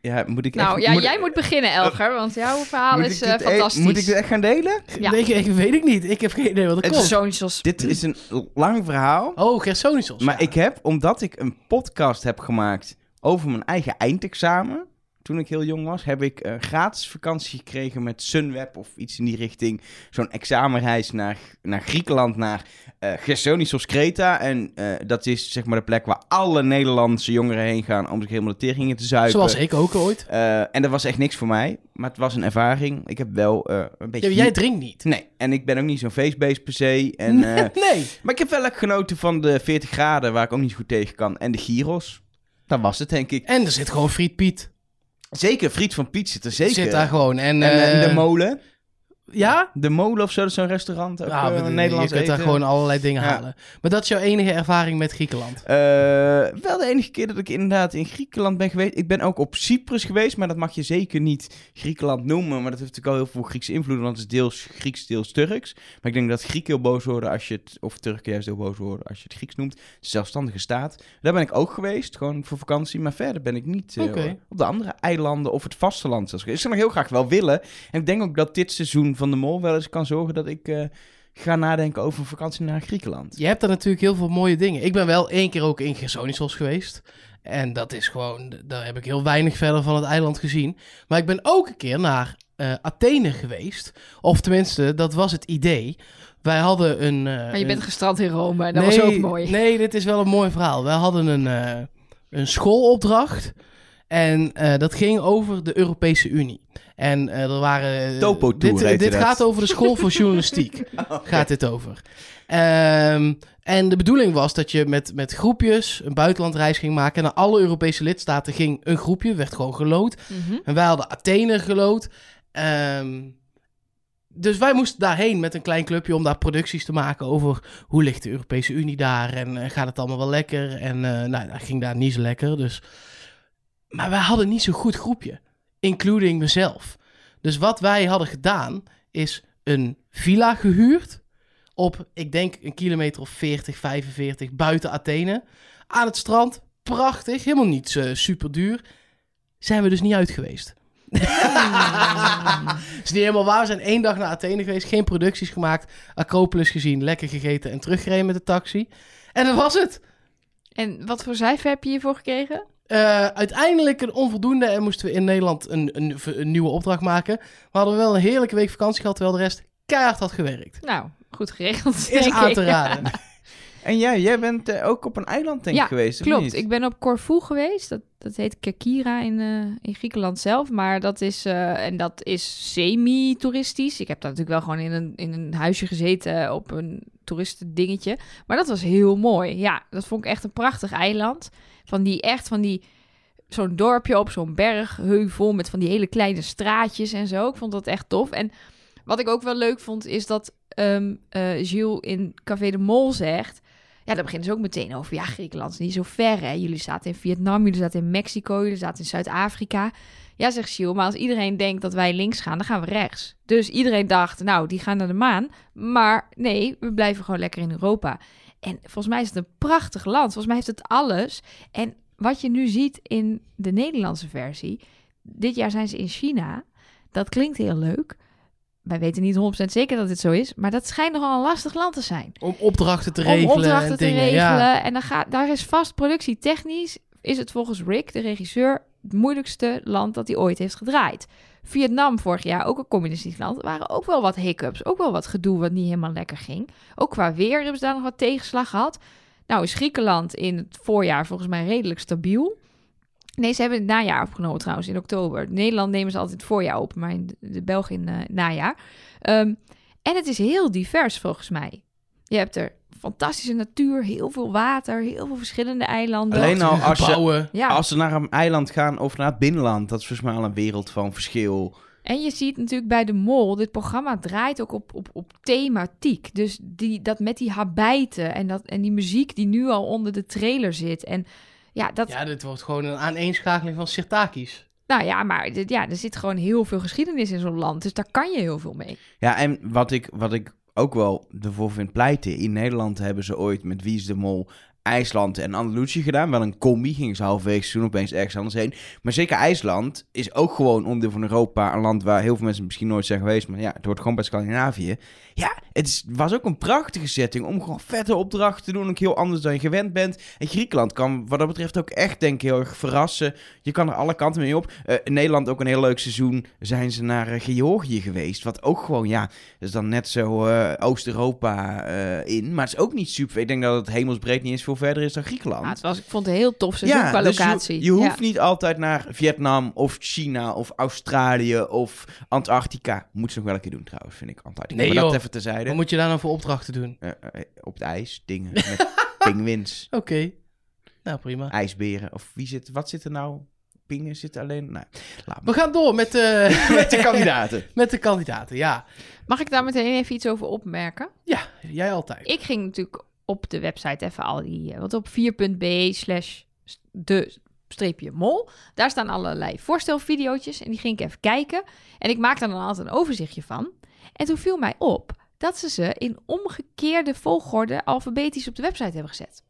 Ja, moet ik Nou echt, ja, moet, jij moet beginnen, Elger, want jouw verhaal moet is eh, e- fantastisch. Moet ik dit echt gaan delen? Ja. Nee, ik, weet ik niet. Ik heb geen idee wat er Het komt. Dit is een lang verhaal. Oh, Gersonisos. Maar ja. ik heb, omdat ik een podcast heb gemaakt over mijn eigen eindexamen. Toen ik heel jong was, heb ik een gratis vakantie gekregen met Sunweb of iets in die richting. Zo'n examenreis naar, naar Griekenland, naar eh Gersonisos Kreta. En eh, dat is zeg maar de plek waar alle Nederlandse jongeren heen gaan om zich helemaal de tering in te zuipen. Zoals ik ook ooit. Eh, en dat was echt niks voor mij, maar het was een ervaring. Ik heb wel eh, een beetje... Ja, jij drinkt niet. Nee, en ik ben ook niet zo'n feestbeest per se. En, [laughs] eh, nee. maar ik heb wel echt genoten van de 40 graden, waar ik ook niet goed tegen kan. En de gyros. Dat was het, denk ik. En er zit gewoon Friet Piet. Zeker, Friet van Piet zit er zeker. Zit daar gewoon. En, En, eh, eh, de molen. Ja? De molen of zo, dat is zo'n restaurant. Ook, Ja, eh, Nederlands je kunt daar gewoon allerlei dingen Ja. halen. Maar dat is jouw enige ervaring met Griekenland. Eh, wel de enige keer dat ik inderdaad in Griekenland ben geweest. Ik ben ook op Cyprus geweest, maar dat mag je zeker niet Griekenland noemen. Maar dat heeft natuurlijk al heel veel Griekse invloeden, want het is deels Grieks, deels Turks. Maar ik denk dat Grieken heel boos worden als je het, of Turken juist heel boos worden als je het Grieks noemt. Zelfstandige staat. Daar ben ik ook geweest, gewoon voor vakantie. Maar verder ben ik niet eh, op de andere eilanden of het vasteland. Ik zou nog heel graag wel willen. En ik denk ook dat dit seizoen van de Mol wel eens kan zorgen dat ik eh, ga nadenken over een vakantie naar Griekenland. Je hebt daar natuurlijk heel veel mooie dingen. Ik ben wel één keer ook in Gersonisos geweest. En dat is gewoon, daar heb ik heel weinig verder van het eiland gezien. Maar ik ben ook een keer naar eh, Athene geweest. Of tenminste, dat was het idee. Wij hadden een... eh, Maar je een- bent gestrand in Rome, dat was ook mooi. Nee, dit is wel een mooi verhaal. Wij hadden een, eh, een schoolopdracht. En eh, dat ging over de Europese Unie. En eh, er waren... Dit, heette dit dat. gaat over de school voor [laughs] journalistiek. Gaat dit over. Ehm, en de bedoeling was dat je met, met groepjes een buitenlandreis ging maken. En naar alle Europese lidstaten ging een groepje, werd gewoon gelood. Mhm. En wij hadden Athene gelood. Ehm, dus wij moesten daarheen met een klein clubje om daar producties te maken over hoe ligt de Europese Unie daar en eh, gaat het allemaal wel lekker. En eh, nou, dat ging daar niet zo lekker. Dus. Maar wij hadden niet zo'n goed groepje, including mezelf. Dus wat wij hadden gedaan is een villa gehuurd op, ik denk, een kilometer of 40, 45 buiten Athene. Aan het strand, prachtig, helemaal niet eh, super duur. Zijn we dus niet uit geweest. [laughs] is niet helemaal waar. We zijn één dag naar Athene geweest, geen producties gemaakt, Acropolis gezien, lekker gegeten en teruggereden met de taxi. En dat was het. En wat voor cijfer heb je hiervoor gekregen? Eh, uiteindelijk een onvoldoende en moesten we in Nederland een, een, een nieuwe opdracht maken. We hadden wel een heerlijke week vakantie gehad, terwijl de rest keihard had gewerkt. Nou, goed geregeld. Is aan te raden. [laughs] En jij, jij bent eh, ook op een eiland denk ik Ja, geweest, of Klopt, niet? ik ben op Corfu geweest. Dat, dat heet Kerkira in, eh, in Griekenland zelf. Maar dat is, eh, en dat is semi-toeristisch. Ik heb daar natuurlijk wel gewoon in een, in een huisje gezeten op een toeristendingetje. Maar dat was heel mooi. Ja, dat vond ik echt een prachtig eiland. Van die echt van die zo'n dorpje op zo'n bergheuvel met van die hele kleine straatjes en zo. Ik vond dat echt tof. En wat ik ook wel leuk vond is dat eh, Gilles in Café de Mol zegt... Ja, daar beginnen ze ook meteen over. Ja, Griekenland is niet zo ver, hè. Jullie zaten in Vietnam, jullie zaten in Mexico, jullie zaten in Zuid-Afrika. Ja, zegt Gilles, maar als iedereen denkt dat wij links gaan, dan gaan we rechts. Dus iedereen dacht, nou, die gaan naar de maan. Maar nee, we blijven gewoon lekker in Europa. En volgens mij is het een prachtig land. Volgens mij heeft het alles. En wat je nu ziet in de Nederlandse versie... Dit jaar zijn ze in China. Dat klinkt heel leuk. Wij weten niet 100% zeker dat dit zo is. Maar dat schijnt nogal een lastig land te zijn Om opdrachten te regelen om opdrachten en te dingen. regelen. Ja. En dan gaat, daar is vast productietechnisch, is het volgens Rick, de regisseur, het moeilijkste land dat hij ooit heeft gedraaid. Vietnam vorig jaar, ook een communistisch land, waren ook wel wat hiccups. Ook wel wat gedoe wat niet helemaal lekker ging. Ook qua weer hebben ze daar nog wat tegenslag gehad. Nou is Griekenland in het voorjaar volgens mij redelijk stabiel. Nee, ze hebben het najaar opgenomen trouwens, in oktober. Nederland nemen ze altijd het voorjaar op, maar in de, Belgen in eh, najaar. Ehm, en het is heel divers volgens mij. Je hebt er fantastische natuur, heel veel water, heel veel verschillende eilanden. Alleen al als je, ja, als ze naar een eiland gaan of naar het binnenland, dat is volgens mij al een wereld van verschil. en je ziet natuurlijk bij de Mol, dit programma draait ook op, op, op thematiek. Dus die, dat met die habijten en, dat, en die muziek die nu al onder de trailer zit. En Ja, dat, Ja, dit wordt gewoon een aaneenschakeling van Sirtakis. nou ja, maar ja, er zit gewoon heel veel geschiedenis in zo'n land. Dus daar kan je heel veel mee. Ja, en wat ik, wat ik ook wel ervoor vind pleiten. In Nederland hebben ze ooit met Wie is de Mol IJsland en Andalusië gedaan. Wel een combi, gingen ze halverwege seizoen opeens ergens anders heen. Maar zeker IJsland is ook gewoon onderdeel van Europa. Een land waar heel veel mensen misschien nooit zijn geweest. Maar ja, het hoort gewoon bij Scandinavië. Ja, het is, was ook een prachtige setting om gewoon vette opdrachten te doen. Ook heel anders dan je gewend bent. En Griekenland kan wat dat betreft ook echt, denk ik, heel erg verrassen. Je kan er alle kanten mee op. Eh, in Nederland ook een heel leuk seizoen zijn ze naar eh, Georgië geweest. Wat ook gewoon, ja, is dan net zo eh, Oost-Europa in. Maar het is ook niet super. Ik denk dat het hemelsbreed niet eens veel verder is dan Griekenland. Ja, het was, ik vond het heel tof seizoen qua dus je- locatie. Je, hoeft Ja. niet altijd naar Vietnam of China of Australië of Antarctica. Moet ze nog wel een keer doen trouwens, vind ik Antarctica. Nee, maar dat joh. even terzijde. Wat moet je daar nou voor opdrachten doen? Eh, eh, op het ijs, dingen met [laughs] pinguïns, Oké. Nou, prima. ijsberen. Of wie zit, wat zit er nou? Pingen zitten alleen? Nou, laat We maar. gaan door met de, [laughs] Met de kandidaten. [laughs] met de kandidaten, ja. Mag ik daar meteen even iets over opmerken? Ja, jij altijd. Ik ging natuurlijk op de website even al die... eh, Want op 4.be slash de streepje mol. Daar staan allerlei voorstelvideootjes. En die ging ik even kijken. En ik maakte er dan altijd een overzichtje van. En toen viel mij op dat ze ze in omgekeerde volgorde alfabetisch op de website hebben gezet.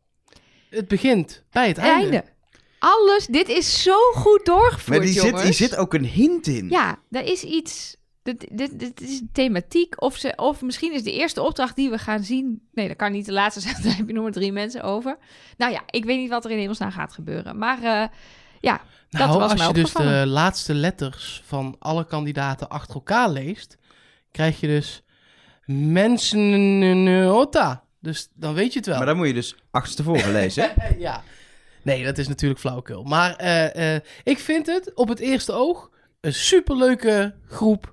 Het begint bij het einde. einde. Alles, dit is zo goed doorgevoerd, Maar die zit, jongens. die zit ook een hint in. Ja, daar is iets. Dit, dit, dit is een thematiek. Of, ze, of misschien is de eerste opdracht die we gaan zien. Nee, dat kan niet de laatste zijn. [laughs] Daar heb je nog maar drie mensen over. Nou ja, ik weet niet wat er in hemelsnaam gaat gebeuren. Maar eh, ja, dat Nou, was als mij je dus de laatste letters van alle kandidaten achter elkaar leest, krijg je dus mensenota. Dus dan weet je het wel. Maar dan moet je dus achterstevoren [laughs] lezen. ja. Nee, dat is natuurlijk flauwekul. Maar eh, eh, ik vind het op het eerste oog een superleuke groep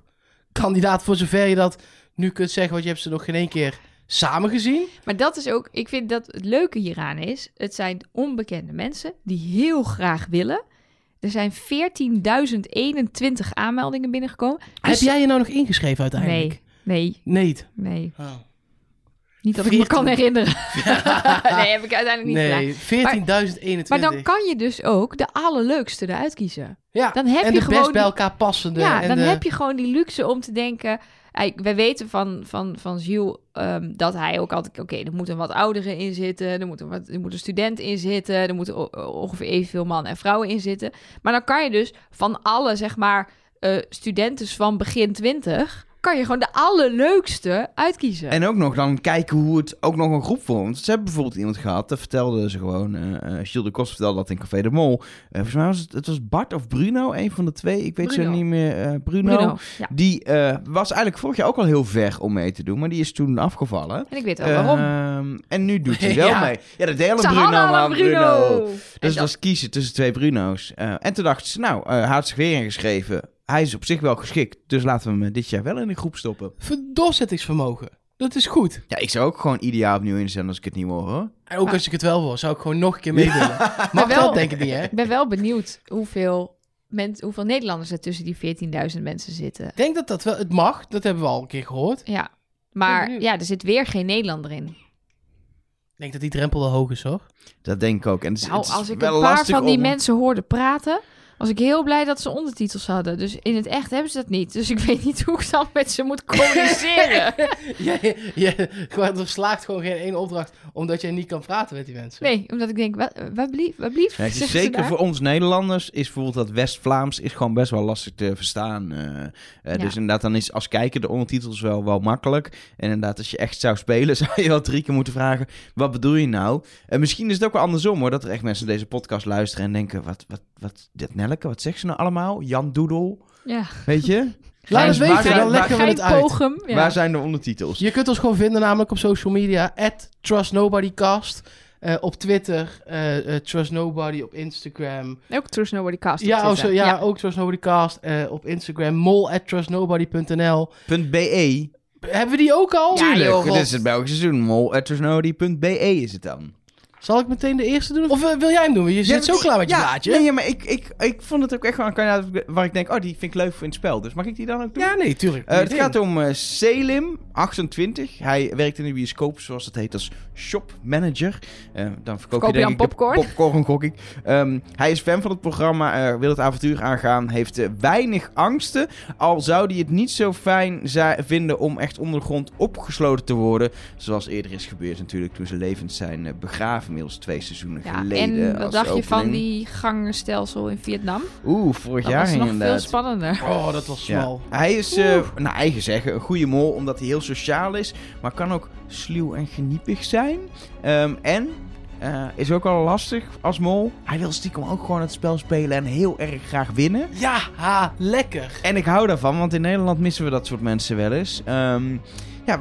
kandidaat voor zover je dat nu kunt zeggen, want je hebt ze nog geen één keer samen gezien. Maar dat is ook, ik vind dat het leuke hieraan is. Het zijn onbekende mensen die heel graag willen. Er zijn 14.021 aanmeldingen binnengekomen. Heb Dus- jij je nou nog ingeschreven uiteindelijk? Nee, Nee. nee. Oh. Niet dat ik me kan 14. herinneren. [laughs] [laughs] nee, heb ik uiteindelijk niet gedaan. Nee, 14.021. Maar dan kan je dus ook de allerleukste eruit kiezen. ja. Dan heb en je de gewoon best bij elkaar passende. ja, en dan de- heb je gewoon die luxe om te denken... Wij weten van, van, van Gilles ehm, dat hij ook altijd... Oké, er moet een wat oudere in zitten. Er moet een, wat, er moet een student in zitten. Er moeten ongeveer evenveel mannen en vrouwen in zitten. Maar dan kan je dus van alle, zeg maar, eh studenten van begin 20... kan je gewoon de allerleukste uitkiezen. En ook nog dan kijken hoe het ook nog een groep vond. Ze hebben bijvoorbeeld iemand gehad, dat vertelde ze gewoon. eh Gilles de Kost vertelde dat in Café de Mol. Eh volgens mij was het, het was Bart of Bruno, een van de twee. Ik weet zo Bruno. niet meer. Bruno. Bruno, ja. Die was eigenlijk vorig jaar ook al heel ver om mee te doen, maar die is toen afgevallen. En ik weet wel waarom. Ehm, en nu doet [laughs] hij wel Ja. mee. Ja, dat hele Bruno, maar Bruno. Bruno. Dus dat- was kiezen tussen twee Bruno's. En toen dachten ze, nou, hij had zich weer ingeschreven. Hij is op zich wel geschikt, dus laten we hem eh, dit jaar wel in de groep stoppen. Voor doorzettingsvermogen. Dat is goed. Ja, ik zou ook gewoon ieder jaar opnieuw inzetten als ik het niet hoor, hoor. En ook als ik het wel wil, zou ik gewoon nog een keer mee willen. [laughs] Mag wel. dat denk ik niet, hè? Ik ben wel benieuwd hoeveel, men, hoeveel Nederlanders er tussen die 14.000 mensen zitten. Ik denk dat dat wel... Het mag, dat hebben we al een keer gehoord. Ja, maar ja, er zit weer geen Nederlander in. Ik denk dat die drempel wel hoog is, hoor. Dat denk ik ook. En het is, Nou, het is als ik wel een paar lastig van die om- mensen hoorde praten, was ik heel blij dat ze ondertitels hadden. Dus in het echt hebben ze dat niet. Dus ik [laughs] weet niet hoe ik dan met ze moet communiceren. [laughs] je, je, gewoon, er slaagt gewoon geen één opdracht omdat jij niet kan praten met die mensen. Nee, omdat ik denk, wat, wat blief, wat blief? Ja, zeker voor ons Nederlanders is bijvoorbeeld dat West-Vlaams is gewoon best wel lastig te verstaan. eh, eh, Ja. Dus inderdaad, dan is als kijker de ondertitels wel, wel makkelijk. En inderdaad, als je echt zou spelen, [laughs] zou je wel drie keer moeten vragen, wat bedoel je nou? En misschien is het ook wel andersom hoor, dat er echt mensen deze podcast luisteren en denken, wat, wat, wat, dit Nelke, wat zegt ze nou allemaal? Jan Doedel, Ja. weet je? Laat het weten, zijn- dan leggen we het uit. pogum. Ja. Waar zijn de ondertitels? Je kunt ons gewoon vinden namelijk op social media. At TrustNobodyCast. Eh, op Twitter. eh, eh, Trust Nobody op Instagram. Ook Trust Nobody Cast op Ja, oh, zo, ja, ook Trust Nobody Cast. eh, op Instagram. Mol at trustnobody.nl. .be. Hebben we die ook al? Ja, Tuurlijk, joh, dit is het Belgische seizoen. Mol.be is het dan. Zal ik meteen de eerste doen? Of eh, wil jij hem doen? Je zit zo klaar met je ja, blaadje. Nee, ja, maar ik, ik, ik vond het ook echt wel een kandidaat waar ik denk, oh, die vind ik leuk voor in het spel. Dus mag ik die dan ook doen? Ja, nee, tuurlijk. Eh, het gaat om eh, Selim, 28. Hij werkt in de bioscoop, zoals het heet, als shopmanager. Dan verkoop Verkoop je je denk dan ik de popcorn? popcorn, gok ik. Ehm, hij is fan van het programma, eh, wil het avontuur aangaan, heeft weinig angsten. Al zou hij het niet zo fijn vinden om echt onder de grond opgesloten te worden. Zoals eerder is gebeurd natuurlijk toen ze levend zijn begraven, inmiddels twee seizoenen Ja, geleden. en wat als dacht je van die gangenstelsel in Vietnam? Oeh, vorig Dat jaar was nog veel spannender. Oh, dat was Ja. smal. Hij is, eh, naar eigen zeggen, een goede mol, omdat hij heel sociaal is, maar kan ook sluw en geniepig zijn. Ehm, en eh, is ook wel lastig als mol. Hij wil stiekem ook gewoon het spel spelen en heel erg graag winnen. Ja, ha, lekker. En ik hou daarvan, want in Nederland missen we dat soort mensen wel eens. Ehm, ja,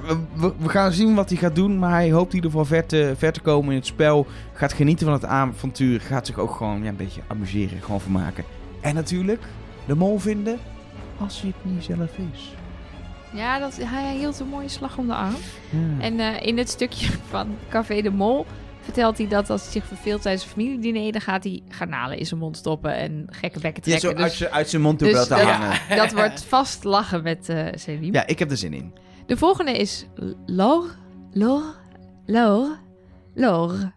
we, gaan zien wat hij gaat doen, maar hij hoopt in ieder geval ver te, ver te komen in het spel. Gaat genieten van het avontuur, gaat zich ook gewoon ja, een beetje amuseren, gewoon vermaken. En natuurlijk, de mol vinden als hij het niet zelf is. Ja, dat, hij hield een mooie slag om de arm. Ja. En eh, in het stukje van Café de Mol vertelt hij dat als hij zich verveelt tijdens een familiediner, dan gaat hij garnalen in zijn mond stoppen en gekke bekken Ja, trekken. zo uit, dus zijn- uit zijn mond toe dus wel te dat- hangen. [laughs] dat wordt vast lachen met eh Selim. Ja, ik heb er zin in. De volgende is Laure. Laure. Laure. Laure.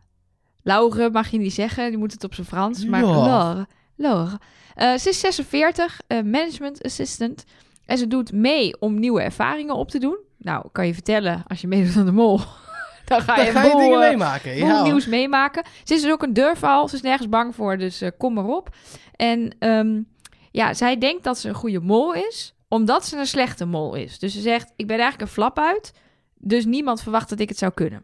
Laure mag je niet zeggen, die moet het op zijn Frans. Maar. Laure. Laure. Eh, ze is 46, eh, management assistant. En ze doet mee om nieuwe ervaringen op te doen. Nou, kan je vertellen, als je meedoet aan de mol, [laughs] dan ga Dan je, ga je dingen eh, meemaken. Ja, nieuws meemaken. Ze is dus ook een durfval. Ze is nergens bang voor, dus kom maar op. En ehm, ja, zij denkt dat ze een goede mol is, omdat ze een slechte mol is. Dus ze zegt, ik ben eigenlijk een flap uit, dus niemand verwacht dat ik het zou kunnen.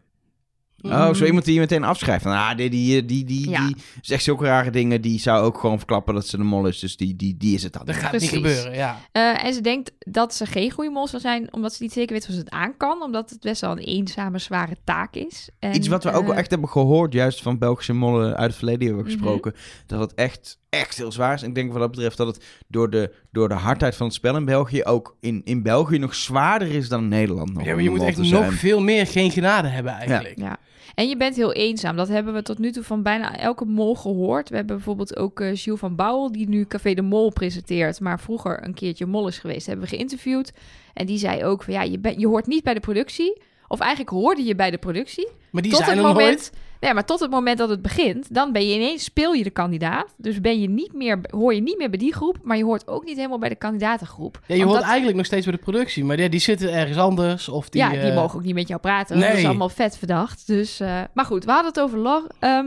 Oh, zo iemand die je meteen afschrijft. Van, ah, die, die, die, die, Ja. die zegt zulke rare dingen. Die zou ook gewoon verklappen dat ze de mol is. Dus die, die, die is het dan. Dat gaat Precies. niet gebeuren, ja. Eh, en ze denkt dat ze geen goede mol zal zijn, omdat ze niet zeker weet of ze het aan kan. Omdat het best wel een eenzame, zware taak is. En, Iets wat we ook wel eh, echt hebben gehoord, juist van Belgische mollen uit het verleden hebben we Mhm. gesproken. Dat het echt, echt heel zwaar is. En ik denk wat dat betreft dat het door de, door de hardheid van het spel in België ook in, in België nog zwaarder is dan in Nederland. Nog Ja, maar je moet echt nog veel meer geen genade hebben eigenlijk. Ja. En je bent heel eenzaam. Dat hebben we tot nu toe van bijna elke mol gehoord. We hebben bijvoorbeeld ook eh Jules van Bouwel, die nu Café de Mol presenteert, maar vroeger een keertje mol is geweest. Hebben we geïnterviewd. En die zei ook van ja, je, bent je hoort niet bij de productie. Of eigenlijk hoorde je bij de productie. Maar die tot zijn het er moment, nooit. Nee, maar tot het moment dat het begint, dan ben je ineens, speel je de kandidaat. Dus ben je niet meer, hoor je niet meer bij die groep, maar je hoort ook niet helemaal bij de kandidatengroep. Ja, je hoort dat- eigenlijk nog steeds bij de productie. Maar ja, die zitten ergens anders. Of die, ja, die eh, mogen ook niet met jou praten. Dat nee. is allemaal vet verdacht. Dus, eh, maar goed, we hadden het over Lor. Ehm,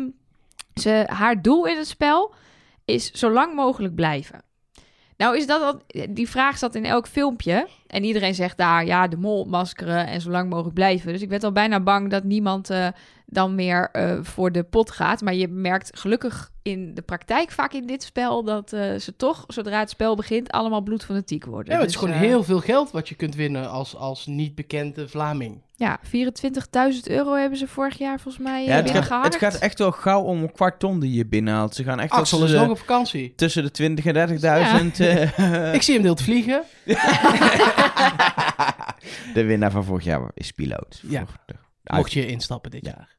ze, haar doel in het spel is zo lang mogelijk blijven. Nou is dat al, die vraag zat in elk filmpje. En iedereen zegt daar, ja, de mol maskeren en zo lang mogelijk blijven. Dus ik werd al bijna bang dat niemand eh, dan meer eh, voor de pot gaat. Maar je merkt gelukkig in de praktijk vaak in dit spel... dat eh, ze toch, zodra het spel begint, allemaal bloedfanatiek worden. Ja, het is Dus, gewoon heel veel geld wat je kunt winnen als, als niet bekende Vlaming. Ja, 24.000 euro hebben ze vorig jaar volgens mij Ja, ja, het, gaat, het gaat echt wel gauw om een kwart ton die je binnenhaalt. Ze gaan echt Axel is tussen, nog op vakantie. tussen de 20 en 30.000. eh, [laughs] Ik zie hem deelt vliegen. [laughs] de winnaar van vorig jaar is piloot. Ja. De- Mocht je instappen dit jaar.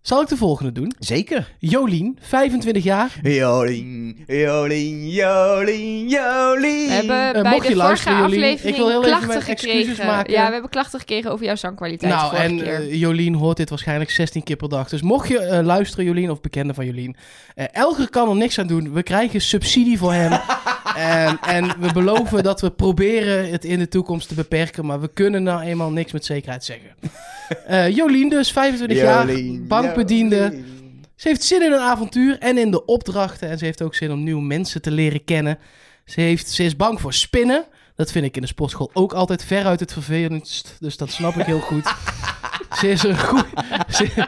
Zal ik de volgende doen? Zeker. Jolien, 25 jaar. Jolien, Jolien, Jolien, Jolien. We hebben Eh, bij mocht de je vorige luisteren, Jolien, aflevering ik wil heel even klachten excuses gekregen. maken. Ja, we hebben klachten gekregen over jouw zangkwaliteit Nou, vorige en keer. eh, Jolien hoort dit waarschijnlijk 16 keer per dag. Dus mocht je eh, luisteren, Jolien, of bekende van Jolien. eh Elger kan er niks aan doen. We krijgen subsidie voor hem. [laughs] en, en we beloven dat we proberen het in de toekomst te beperken. Maar we kunnen nou eenmaal niks met zekerheid zeggen. [laughs] Eh, Jolien dus, 25 jaar, Jolien, bankbediende. Jolien. Ze heeft zin in een avontuur en in de opdrachten. En ze heeft ook zin om nieuwe mensen te leren kennen. Ze, heeft, ze is bang voor spinnen. Dat vind ik in de sportschool ook altijd veruit het vervelendst. Dus dat snap ik heel goed. [laughs] Ze is een. Ze,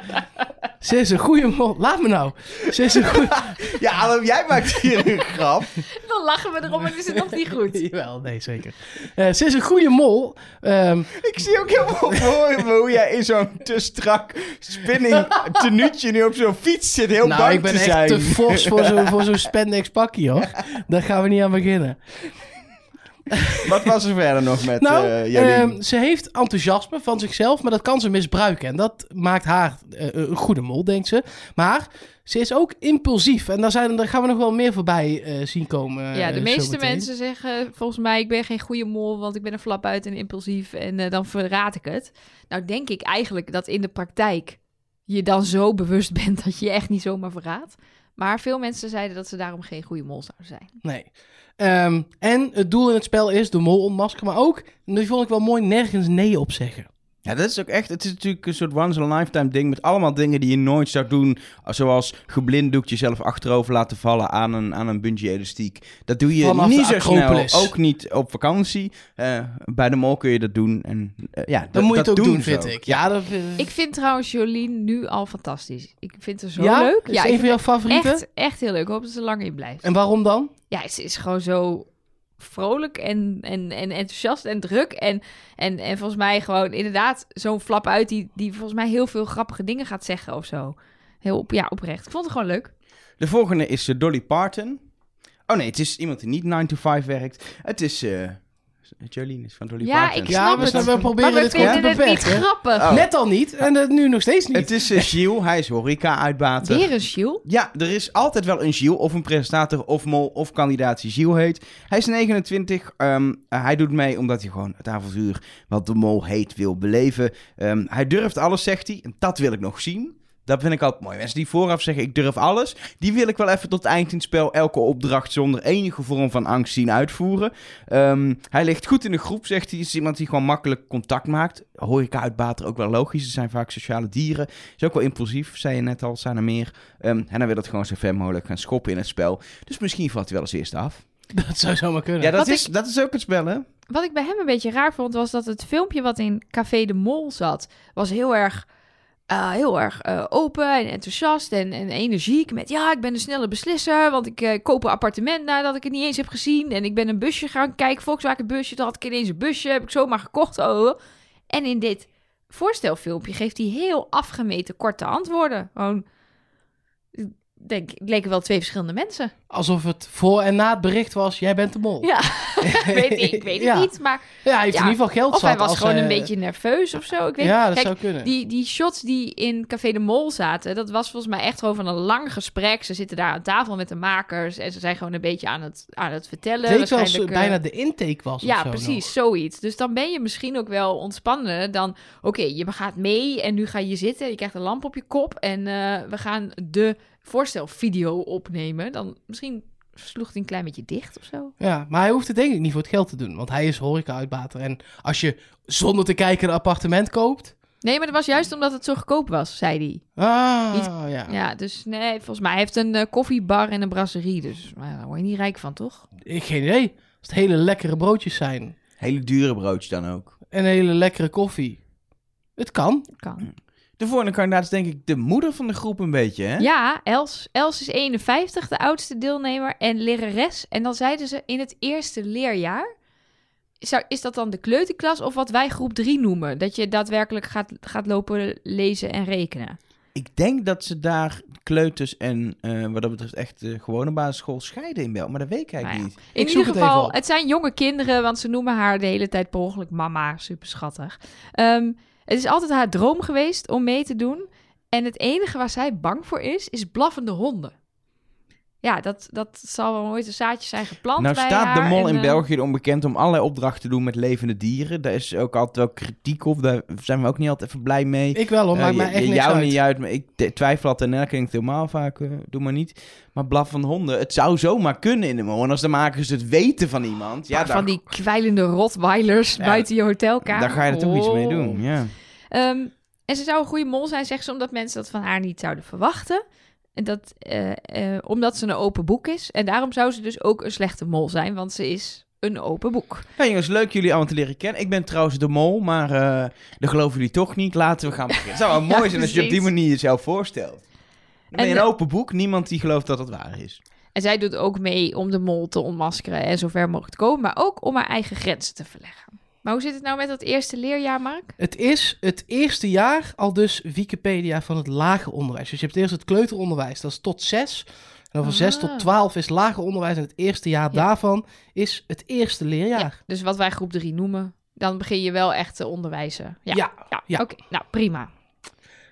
ze is een goede mol. Laat me nou. Ze is een goede... [laughs] Ja, Adam, jij maakt hier een grap. Dan lachen we erom en is het nog niet goed. [laughs] Jawel, nee, zeker. Eh, ze is een goede mol. Ehm, Ik zie ook helemaal voor me hoe jij in zo'n te strak spinning tenuutje nu op zo'n fiets zit. Heel nou, bang ik ben te echt zijn. te fors voor zo'n voor zo'n [laughs] spandex pakje, hoor. Daar gaan we niet aan beginnen. [laughs] Wat was er verder nog met Nou, eh Jolien? ehm, ze heeft enthousiasme van zichzelf, maar dat kan ze misbruiken. En dat maakt haar eh, een goede mol, denkt ze. Maar ze is ook impulsief. En daar, zijn, daar gaan we nog wel meer voorbij eh, zien komen. ja, de meeste zometeen. mensen zeggen volgens mij, ik ben geen goede mol, want ik ben een flap uit en impulsief en dan verraad ik het. Nou denk ik eigenlijk dat in de praktijk je dan zo bewust bent dat je je echt niet zomaar verraadt. Maar veel mensen zeiden dat ze daarom geen goede mol zouden zijn. Nee. Ehm, en het doel in het spel is de mol ontmaskeren. Maar ook, die vond ik wel mooi, nergens nee op zeggen. Ja, dat is ook echt. Het is natuurlijk een soort once in a lifetime ding. Met allemaal dingen die je nooit zou doen. Zoals geblinddoekt jezelf achterover laten vallen aan een, aan een bungee elastiek. Dat doe je Vanaf niet zo snel. Ook niet op vakantie. Eh, bij de mol kun je dat doen. En eh, ja, Dan moet je het ook doen, vind ik. Ja, dat vind Ik vind trouwens Jolien nu al fantastisch. Ik vind haar zo Ja? leuk. Is Ja, een van jouw favorieten? echt, echt heel leuk. Ik hoop dat ze langer in blijft. En waarom dan? Ja, ze is gewoon zo vrolijk en, en, en enthousiast en druk. En, en, en volgens mij gewoon inderdaad zo'n flap uit die, die volgens mij heel veel grappige dingen gaat zeggen of zo. Heel op, ja, oprecht. Ik vond het gewoon leuk. De volgende is eh, Dolly Parton. Oh nee, het is iemand die niet 9 to 5 werkt. Het is eh Jolien is van Dolly Ja, Parton. ik Ja, snap we, het. we proberen maar we dit gewoon te vinden het niet grappig. Oh. Net al niet en eh, nu nog steeds niet. Het is eh, Gilles, hij is horeca-uitbater. Weer een Shield. Ja, er is altijd wel een Gilles of een presentator of mol of kandidaat die Gilles heet. Hij is 29. ehm, eh, hij doet mee omdat hij gewoon het avontuur wat de mol heet wil beleven. Ehm, hij durft alles, zegt hij. En dat wil ik nog zien. Dat vind ik altijd mooi. Mensen die vooraf zeggen ik durf alles, die wil ik wel even tot eind in het spel elke opdracht zonder enige vorm van angst zien uitvoeren. Ehm, hij ligt goed in de groep, zegt hij. Is iemand die gewoon makkelijk contact maakt. Horeca-uitbater ook wel logisch. Ze zijn vaak sociale dieren. Is ook wel impulsief, zei je net al, zijn er meer. Ehm, en hij wil het gewoon zo ver mogelijk gaan schoppen in het spel. Dus misschien valt hij wel als eerste af. Dat zou zomaar kunnen. Ja, dat Wat is, dat is ook het spel, hè? Wat ik bij hem een beetje raar vond, was dat het filmpje wat in Café de Mol zat, was heel erg, eh, heel erg eh, open en enthousiast en, en energiek. Met ja, ik ben een snelle beslisser, want ik eh, koop een appartement nadat ik het niet eens heb gezien. En ik ben een busje gaan kijken, Volkswagen busje. Toen had ik ineens een busje, heb ik zomaar gekocht. Oh. En in dit voorstelfilmpje geeft hij heel afgemeten korte antwoorden. Gewoon, denk, het leken wel twee verschillende mensen. Alsof het voor en na het bericht was, jij bent de mol. Ja, [laughs] weet ik, ik weet het Ja. niet, maar... Ja, hij heeft Ja. in ieder geval geld Of hij was gewoon eh, een beetje nerveus of zo. Ik weet Ja, dat Kijk, zou kunnen. Die, die shots die in Café de Mol zaten, dat was volgens mij echt gewoon van een lang gesprek. Ze zitten daar aan tafel met de makers en ze zijn gewoon een beetje aan het, aan het vertellen. het Waarschijnlijk, bijna eh, de intake was ja, zo precies, nog. zoiets. Dus dan ben je misschien ook wel ontspannen dan... Oké, je gaat mee en nu ga je zitten. Je krijgt een lamp op je kop en eh, we gaan de voorstelvideo opnemen. Dan misschien sloeg hij een klein beetje dicht of zo. Ja, maar hij hoeft het denk ik niet voor het geld te doen. Want hij is horeca-uitbater. En als je zonder te kijken een appartement koopt... Nee, maar dat was juist omdat het zo goedkoop was, zei hij. Ah, Iets- ja. Ja, dus nee, volgens mij hij heeft een eh, koffiebar en een brasserie. Dus maar daar word je niet rijk van, toch? Ik geen idee. Als het hele lekkere broodjes zijn. Hele dure broodje dan ook. En hele lekkere koffie. Het kan. Kan. De volgende kandidaat is denk ik de moeder van de groep een beetje, hè? Ja, Els. Els is 51, de oudste deelnemer en lerares. En dan zeiden ze in het eerste leerjaar... Zou, is dat dan de kleuterklas of wat wij groep 3 noemen? Dat je daadwerkelijk gaat, gaat lopen lezen en rekenen. Ik denk dat ze daar kleuters en eh, wat dat betreft echt de gewone basisschool scheiden in België. Maar dat weet ik eigenlijk Nou ja. niet. In Ik ieder geval, het zijn jonge kinderen, want ze noemen haar de hele tijd per ongeluk mama. Super schattig. Ehm, het is altijd haar droom geweest om mee te doen. En het enige waar zij bang voor is, is blaffende honden. Ja, dat, dat zal wel ooit een zaadje zijn geplant Nou bij staat de mol en, in eh, België onbekend om allerlei opdrachten te doen met levende dieren. Daar is ook altijd wel kritiek op. Daar zijn we ook niet altijd even blij mee. Ik wel hoor, Eh, maakt je- mij echt niks jou uit. niet uit, maar ik twijfel altijd. En dan klinkt het helemaal vaak, eh, doe maar niet. Maar blaf van honden, het zou zomaar kunnen in de mol. En als de makers het weten van iemand, ja, van die kwijlende rotweilers Ja, buiten je hotelkamer. dan ga je er toch iets mee Oh. doen. Ja. Ehm, en ze zou een goede mol zijn, zegt ze, omdat mensen dat van haar niet zouden verwachten. En dat, eh, eh, omdat ze een open boek is. En daarom zou ze dus ook een slechte mol zijn, want ze is een open boek. Ja, jongens, leuk jullie allemaal te leren kennen. Ik ben trouwens de mol, maar eh dat geloven jullie toch niet. Laten we gaan beginnen. Het zou wel [laughs] Ja, mooi zijn als je op die manier jezelf voorstelt. Dan En een open boek, niemand die gelooft dat het waar is. En zij doet ook mee om de mol te ontmaskeren en zo ver mogelijk te komen, maar ook om haar eigen grenzen te verleggen. Maar hoe zit het nou met dat eerste leerjaar, Mark? Het is het eerste jaar al dus Wikipedia van het lager onderwijs. Dus je hebt eerst het kleuteronderwijs, dat is tot zes. En dan van 6 Ah. tot 12 is lager onderwijs. En het eerste jaar Ja. daarvan is het eerste Ja, leerjaar. dus wat wij groep 3 noemen, dan begin je wel echt te onderwijzen. Ja, Ja. ja, ja. oké. Nou, prima.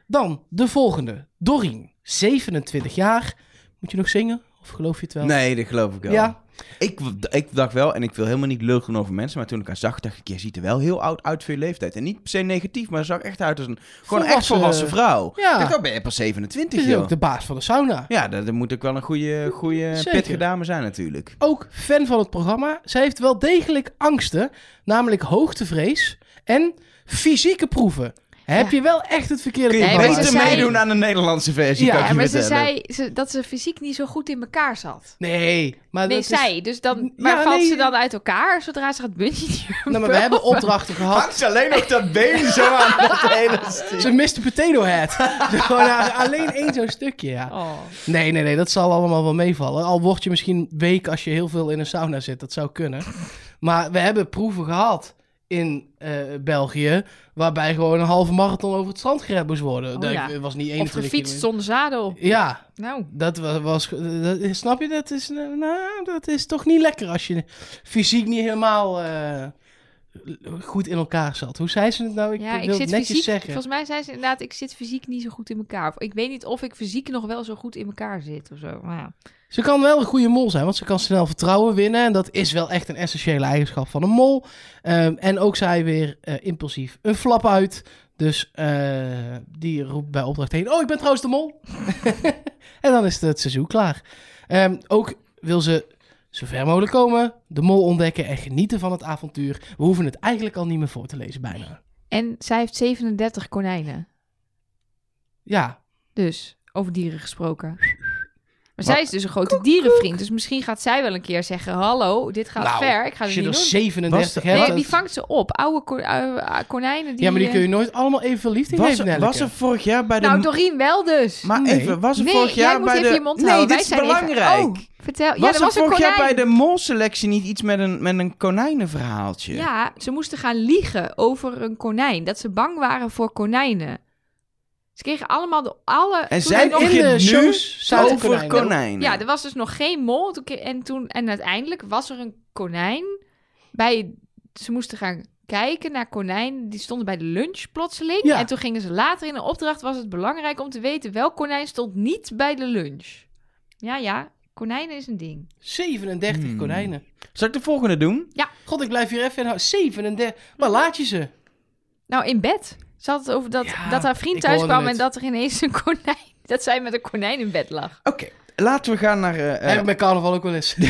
Dan de volgende. Dorien, 27 jaar. Moet je nog zingen? Of geloof je het wel? Nee, dat geloof ik wel. Ja, Ik, ik dacht wel, en ik wil helemaal niet lullen over mensen, maar toen ik haar zag, dacht ik, je ziet er wel heel oud uit voor je leeftijd. En niet per se negatief, maar ze zag echt uit als een gewoon echt Volwassen- volwassen vrouw. Ja. Ik dacht, oh, ben je pas het 27, is joh. ook de baas van de sauna. Ja, dat, moet ook wel een goede, goede pittige dame zijn natuurlijk. Ook fan van het programma. Zij heeft wel degelijk angsten, namelijk hoogtevrees en fysieke proeven. Heb je wel echt het verkeerde Kun je Nee, beter zei- meedoen aan de Nederlandse versie, Ja, kan ik je maar ze zei ze, dat ze fysiek niet zo goed in elkaar zat. Nee, maar Nee, dat is- zij. Dus dan, Ja, maar valt nee. ze dan uit elkaar zodra ze gaat bungee Nou, maar we hebben opdrachten [laughs] gehad. Hangt ze alleen nog dat been zo aan [laughs] dat hele stuk. Ze mist de potato head. [laughs] Gewoon a- alleen één zo'n stukje, ja. Oh. Nee, nee, nee, dat zal allemaal wel meevallen. Al word je misschien week als je heel veel in een sauna zit. Dat zou kunnen. Maar we hebben proeven gehad in eh, België... waarbij gewoon een halve marathon over het strand gered moest worden. Oh, dat ja. was niet Of 21 gefietst kilometer. zonder zadel. Ja, Nou, dat was... was dat, snap je? Dat is, eh, nou, dat is toch niet lekker als je fysiek niet helemaal... eh, goed in elkaar zat. Hoe zei ze het nou? Ik ja, ik wil zit het netjes fysiek. zeggen. Volgens mij zei ze inderdaad, ik zit fysiek niet zo goed in elkaar. Of ik weet niet of ik fysiek nog wel zo goed in elkaar zit of zo. Maar ja. Ze kan wel een goede mol zijn, want ze kan snel vertrouwen winnen. En dat is wel echt een essentiële eigenschap van een mol. Ehm, en ook zij weer eh, impulsief een flap uit. Dus eh, die roept bij opdracht heen: Oh, ik ben trouwens de mol. [laughs] en dan is het, seizoen klaar. Ehm, ook wil ze zo ver mogelijk komen, de mol ontdekken en genieten van het avontuur. We hoeven het eigenlijk al niet meer voor te lezen, bijna. En zij heeft 37 konijnen. Ja, Dus, over dieren gesproken. Maar Wat? zij is dus een grote dierenvriend. Dus misschien gaat zij wel een keer zeggen... Hallo, dit gaat Nou, ver. Ik ga als het je niet er doen. 37 Was- hebt. Nee, dat- die vangt ze op. Oude ko- eh, konijnen. Die, ja, maar die eh, kun je nooit allemaal evenveel liefde Was, geven, er- was er vorig jaar bij de... Nou, Doreen wel dus. maar Nee. even, was er nee, vorig jaar jij moet bij even de... je mond nee, houden. dit Wij is even- belangrijk. Oh, vertel. ja, was er er was een vorig jaar bij de molselectie niet iets met een, met een konijnenverhaaltje? Ja, ze moesten gaan liegen over een konijn. Dat ze bang waren voor konijnen. Ze kregen allemaal de alle... En toen zij nog- in de zaten over konijnen. konijnen. Ja, er was dus nog geen mol. En, toen, en uiteindelijk was er een konijn bij... Ze moesten gaan kijken naar konijnen. Die stonden bij de lunch plotseling. Ja. En toen gingen ze later in een opdracht... was het belangrijk om te weten... welk konijn stond niet bij de lunch. Ja, ja. Konijnen is een ding. 37 Hmm. konijnen. Zal ik de volgende doen? God, ik blijf hier even inhouden. 37. Waar laat je ze? Nou, in bed. Ze had het over dat, Ja, dat haar vriend thuis kwam... en dat er ineens een konijn... [laughs] dat zij met een konijn in bed lag. Oké, laten we gaan naar... eh, Heb ik carnaval ook wel eens. [laughs]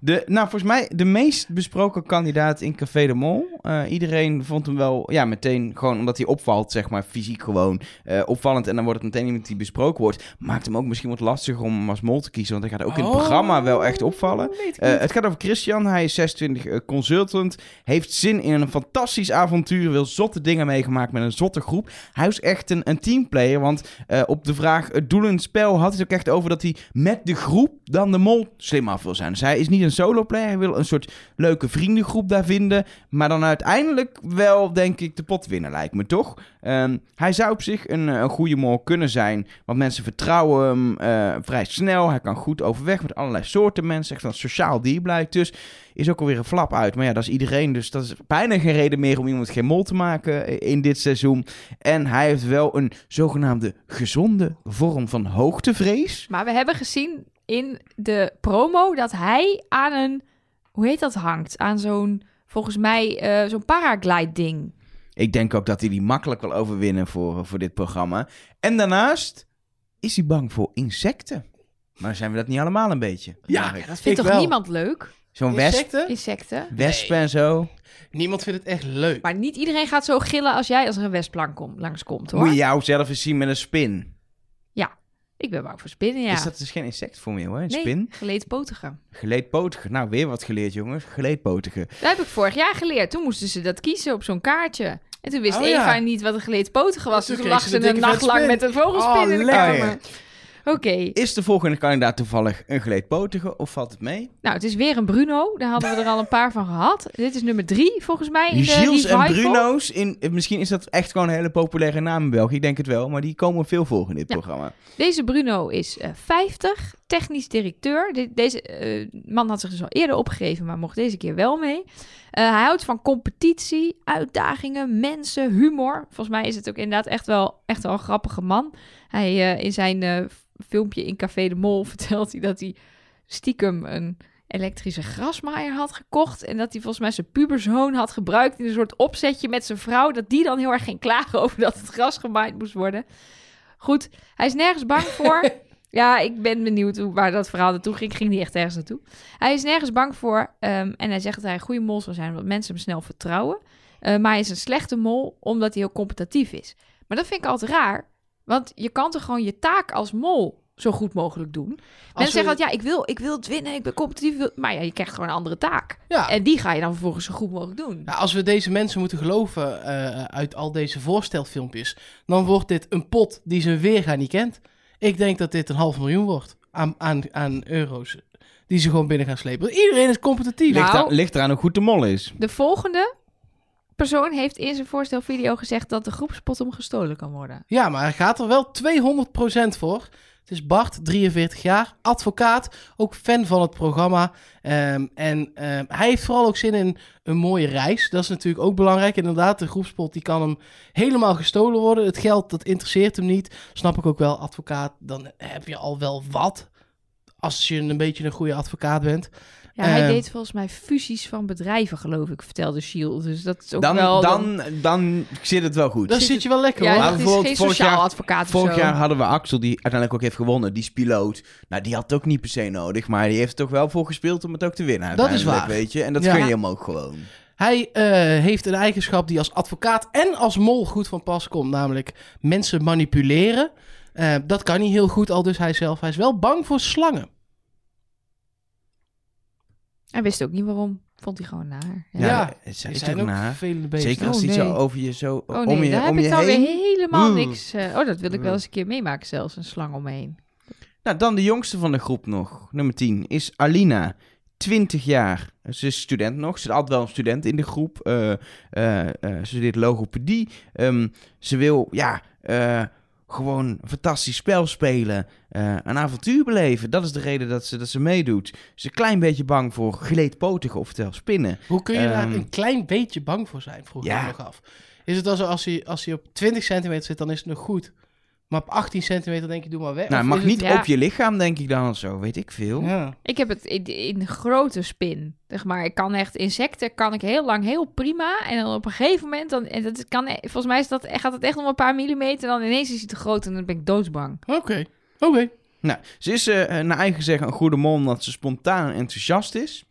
De, nou, volgens mij de meest besproken kandidaat in Café de Mol. Eh, iedereen vond hem wel, ja, meteen gewoon omdat hij opvalt, zeg maar, fysiek gewoon eh, opvallend. En dan wordt het meteen iemand die besproken wordt. Maakt hem ook misschien wat lastiger om hem als mol te kiezen, want hij gaat ook in het Oh, programma wel echt opvallen. Eh, het gaat over Christian, hij is 26 eh, consultant, heeft zin in een fantastisch avontuur, wil zotte dingen meegemaakt met een zotte groep. Hij is echt een, een teamplayer, want op de vraag het doel in het spel had hij het ook echt over dat hij met de groep dan de mol slim af wil zijn. Dus hij is niet een solo player, hij wil een soort leuke vriendengroep daar vinden, maar dan uiteindelijk wel, denk ik, de pot winnen lijkt me toch. Ehm, hij zou op zich een, eh, een goede mol kunnen zijn, want mensen vertrouwen hem eh, vrij snel. Hij kan goed overweg met allerlei soorten mensen, echt een sociaal dier blijkt dus. Is ook alweer een flap uit, maar ja, dat is iedereen, dus dat is bijna geen reden meer om iemand geen mol te maken eh, in dit seizoen. En hij heeft wel een zogenaamde gezonde vorm van hoogtevrees. Maar we hebben gezien in de promo dat hij aan een, hoe heet dat hangt? Aan zo'n, volgens mij, eh, zo'n paraglide ding. Ik denk ook dat hij die makkelijk wil overwinnen voor, voor dit programma. En daarnaast is hij bang voor insecten. Maar zijn we dat niet allemaal een beetje? Ja. Dat vindt Ik toch wel. niemand leuk? Zo'n wesp, Insecten? Insecten. wespen en zo. Niemand vindt het echt leuk. Maar niet iedereen gaat zo gillen als jij als er een wesp lang kom, langskomt, hoor. Moet je jou zelf eens zien met een spin. Ik ben bang voor spinnen, ja. Is dat dus geen insect voor mij hoor, een nee, spin? geleedpotige. Geleedpotige. Nou, weer wat geleerd jongens. Geleedpotige. Dat heb ik vorig jaar geleerd. Toen moesten ze dat kiezen op zo'n kaartje. En toen wist Oh, ja. Eva niet wat een geleedpotige was. Toen Dus lag ze een nacht lang met een vogelspin Oh, in de kamer. Oké. Is de volgende kandidaat toevallig een geleedpotige of valt het mee? Nou, het is weer een Bruno. Daar hadden we er al een paar van gehad. Dit is nummer drie, volgens mij. In de Gilles en. Bruno's, in, misschien is dat echt gewoon een hele populaire naam in België. Ik denk het wel, maar die komen veel voor in dit Ja. programma. Deze Bruno is eh 50, technisch directeur. De- deze eh, man had zich dus al eerder opgegeven, maar mocht deze keer wel mee. Eh, hij houdt van competitie, uitdagingen, mensen, humor. Volgens mij is het ook inderdaad echt wel, echt wel een grappige man. Hij in zijn filmpje in Café de Mol [laughs] vertelt hij dat hij stiekem een elektrische grasmaaier had gekocht. En dat hij volgens mij zijn puberzoon had gebruikt in een soort opzetje met zijn vrouw. Dat die dan heel erg ging klagen [laughs] over dat het gras gemaaid moest worden. Goed, hij is nergens bang voor. [laughs] ja, ik ben benieuwd hoe, waar dat verhaal naartoe ging. Ging niet echt ergens naartoe. Hij is nergens bang voor. ehm, en hij zegt dat hij een goede mol zal zijn, omdat mensen hem snel vertrouwen. Eh, maar hij is een slechte mol, omdat hij heel competitief is. Maar dat vind ik altijd raar. Want je kan toch gewoon je taak als mol zo goed mogelijk doen. Mensen we- zeggen altijd, ja, ik wil, ik wil het winnen, ik ben competitief. Maar ja, je krijgt gewoon een andere taak. Ja. En die ga je dan vervolgens zo goed mogelijk doen. Ja, als we deze mensen moeten geloven eh, uit al deze voorstelfilmpjes, dan wordt dit een pot die zijn weerga niet kent. Ik denk dat dit een half miljoen wordt aan, aan, aan euro's die ze gewoon binnen gaan slepen. Want Iedereen is competitief. Nou, Ligt, aan, ligt eraan hoe goed de mol is. De volgende persoon heeft in zijn voorstelvideo gezegd dat de groepspot hem gestolen kan worden. Ja, maar hij gaat er wel 200% voor. Het is Bart, 43 jaar, advocaat, ook fan van het programma. Ehm, en ehm, hij heeft vooral ook zin in een mooie reis. Dat is natuurlijk ook belangrijk. Inderdaad, de groepspot die kan hem helemaal gestolen worden. Het geld, dat interesseert hem niet. Snap ik ook wel, advocaat, dan heb je al wel wat. Als je een beetje een goede advocaat bent. Ja, hij Ehm. deed volgens mij fusies van bedrijven, geloof ik, vertelde Shield. Dus dat is ook Dan, wel... dan, dan zit het wel goed. Dan zit je wel lekker ja, hoor. Maar het is bijvoorbeeld geen vorig sociaal jaar- advocaat Vorig jaar hadden we Axel, die uiteindelijk ook heeft gewonnen. Die is piloot. Nou, die had het ook niet per se nodig. Maar die heeft er toch wel voor gespeeld om het ook te winnen. Dat is uiteindelijk, waar. Weet je? En dat Ja. gun je hem ook gewoon. Hij eh, heeft een eigenschap die als advocaat en als mol goed van pas komt, namelijk mensen manipuleren. Eh, dat kan hij heel goed, al dus hij zelf. Hij is wel bang voor slangen. Hij wist ook niet waarom. Vond hij gewoon naar. Ja. Ja, het zijn ook naar. vervelende beesten. Zeker als Oh, hij nee. zo over je zo Oh om je, daar heb om ik je dan weer heen. helemaal Oeh. niks... eh, oh, dat wil ik wel eens een keer meemaken zelfs, een slang omheen. Nou, dan de jongste van de groep nog, nummer 10, is Alina. 20 jaar. Ze is student nog. Ze is altijd wel een student in de groep. Eh, eh, eh, ze studeert logopedie. Ehm, ze wil, ja, eh, gewoon een fantastisch spel spelen. eh, een avontuur beleven. Dat is de reden dat ze, dat ze meedoet. Ze is een klein beetje bang voor geleedpotigen, oftewel spinnen. Hoe kun je daar Ehm, een klein beetje bang voor zijn, vroeg ik ja. me nog af. Is het als, als, hij, als hij op 20 centimeter zit, dan is het nog goed. Maar op 18 centimeter denk je, doe maar weg. Nou, Of mag het- niet ja. op je lichaam, denk ik dan. Zo, weet ik veel. Ja. Ik heb het in, in grote spin. Zeg maar, ik kan echt insecten kan ik heel lang heel prima. En dan op een gegeven moment, dan, en dat kan, volgens mij is dat, gaat het echt om een paar millimeter. Dan ineens is hij te groot en dan ben ik doodsbang. Oké, oké. Nou, ze is eh, naar eigen zeggen een goede mol omdat ze spontaan en enthousiast is.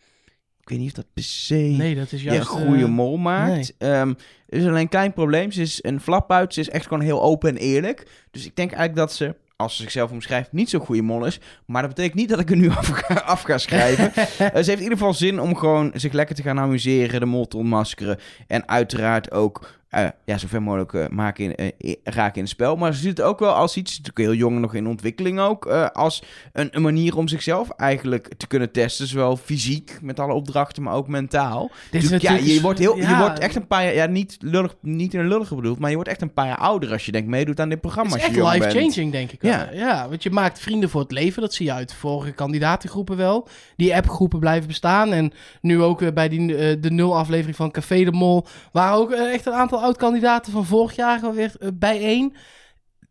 Ik weet niet of dat per se Nee, dat is juist... een goede eh, mol maakt. Ehm, er is alleen een klein probleem. Ze is een flap uit. Ze is echt gewoon heel open en eerlijk. Dus ik denk eigenlijk dat ze, als ze zichzelf omschrijft, niet zo'n goede mol is. Maar dat betekent niet dat ik er nu [laughs] af ga, af ga schrijven. [laughs] Eh, ze heeft in ieder geval zin om gewoon zich lekker te gaan amuseren, de mol te ontmaskeren. En uiteraard ook eh, ja, zo ver mogelijk eh, maken in, eh, raken in het spel. Maar ze ziet het ook wel als iets, natuurlijk heel jong nog in ontwikkeling ook, als een, een manier om zichzelf eigenlijk te kunnen testen. Zowel fysiek, met alle opdrachten, maar ook mentaal. Dus ja, je wordt, heel, je wordt echt een paar jaar, ja, niet, lullig, niet in een lullige bedoeld, maar je wordt echt een paar jaar ouder als je denkt meedoet aan dit programma. Het is echt life-changing, denk ik. Ja. Ja. ja, want je maakt vrienden voor het leven. Dat zie je uit vorige kandidatengroepen wel. Die appgroepen blijven bestaan. En nu ook bij die, de nul aflevering van Café de Mol... waren ook echt een aantal oud-kandidaten van vorig jaar weer eh, bijeen.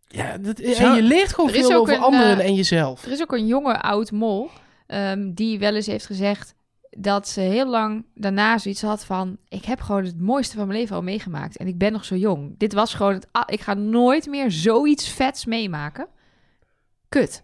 Ja, dat, Zo- en je leert gewoon veel over een, anderen eh, en jezelf. Er is ook een jonge oud mol ehm, die wel eens heeft gezegd dat ze heel lang daarna zoiets had van... ik heb gewoon het mooiste van mijn leven al meegemaakt en ik ben nog zo jong. Dit was gewoon het... Ik ga nooit meer zoiets vets meemaken. Kut.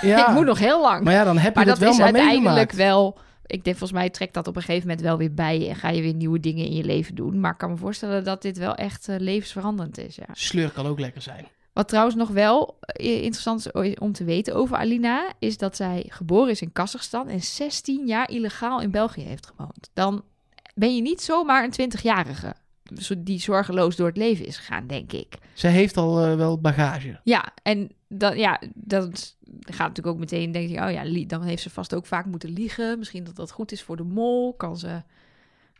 Ja, [laughs] Ik moet nog heel lang. maar ja, dan heb je maar het dat wel is maar uiteindelijk meegemaakt. wel... Ik denk, volgens mij trekt dat op een gegeven moment wel weer bij... en ga je weer nieuwe dingen in je leven doen. Maar ik kan me voorstellen dat dit wel echt eh, levensveranderend is, ja. Sleur kan ook lekker zijn. Wat trouwens nog wel eh, interessant is om te weten over Alina... is dat zij geboren is in Kazachstan... en 16 jaar illegaal in België heeft gewoond. Dan ben je niet zomaar een 20-jarige... die zorgeloos door het leven is gegaan, denk ik. Ze heeft al eh, wel bagage. Ja, en dat, ja, dat gaat natuurlijk ook meteen, denk je, oh ja, dan heeft ze vast ook vaak moeten liegen. Misschien dat dat goed is voor de mol. Kan ze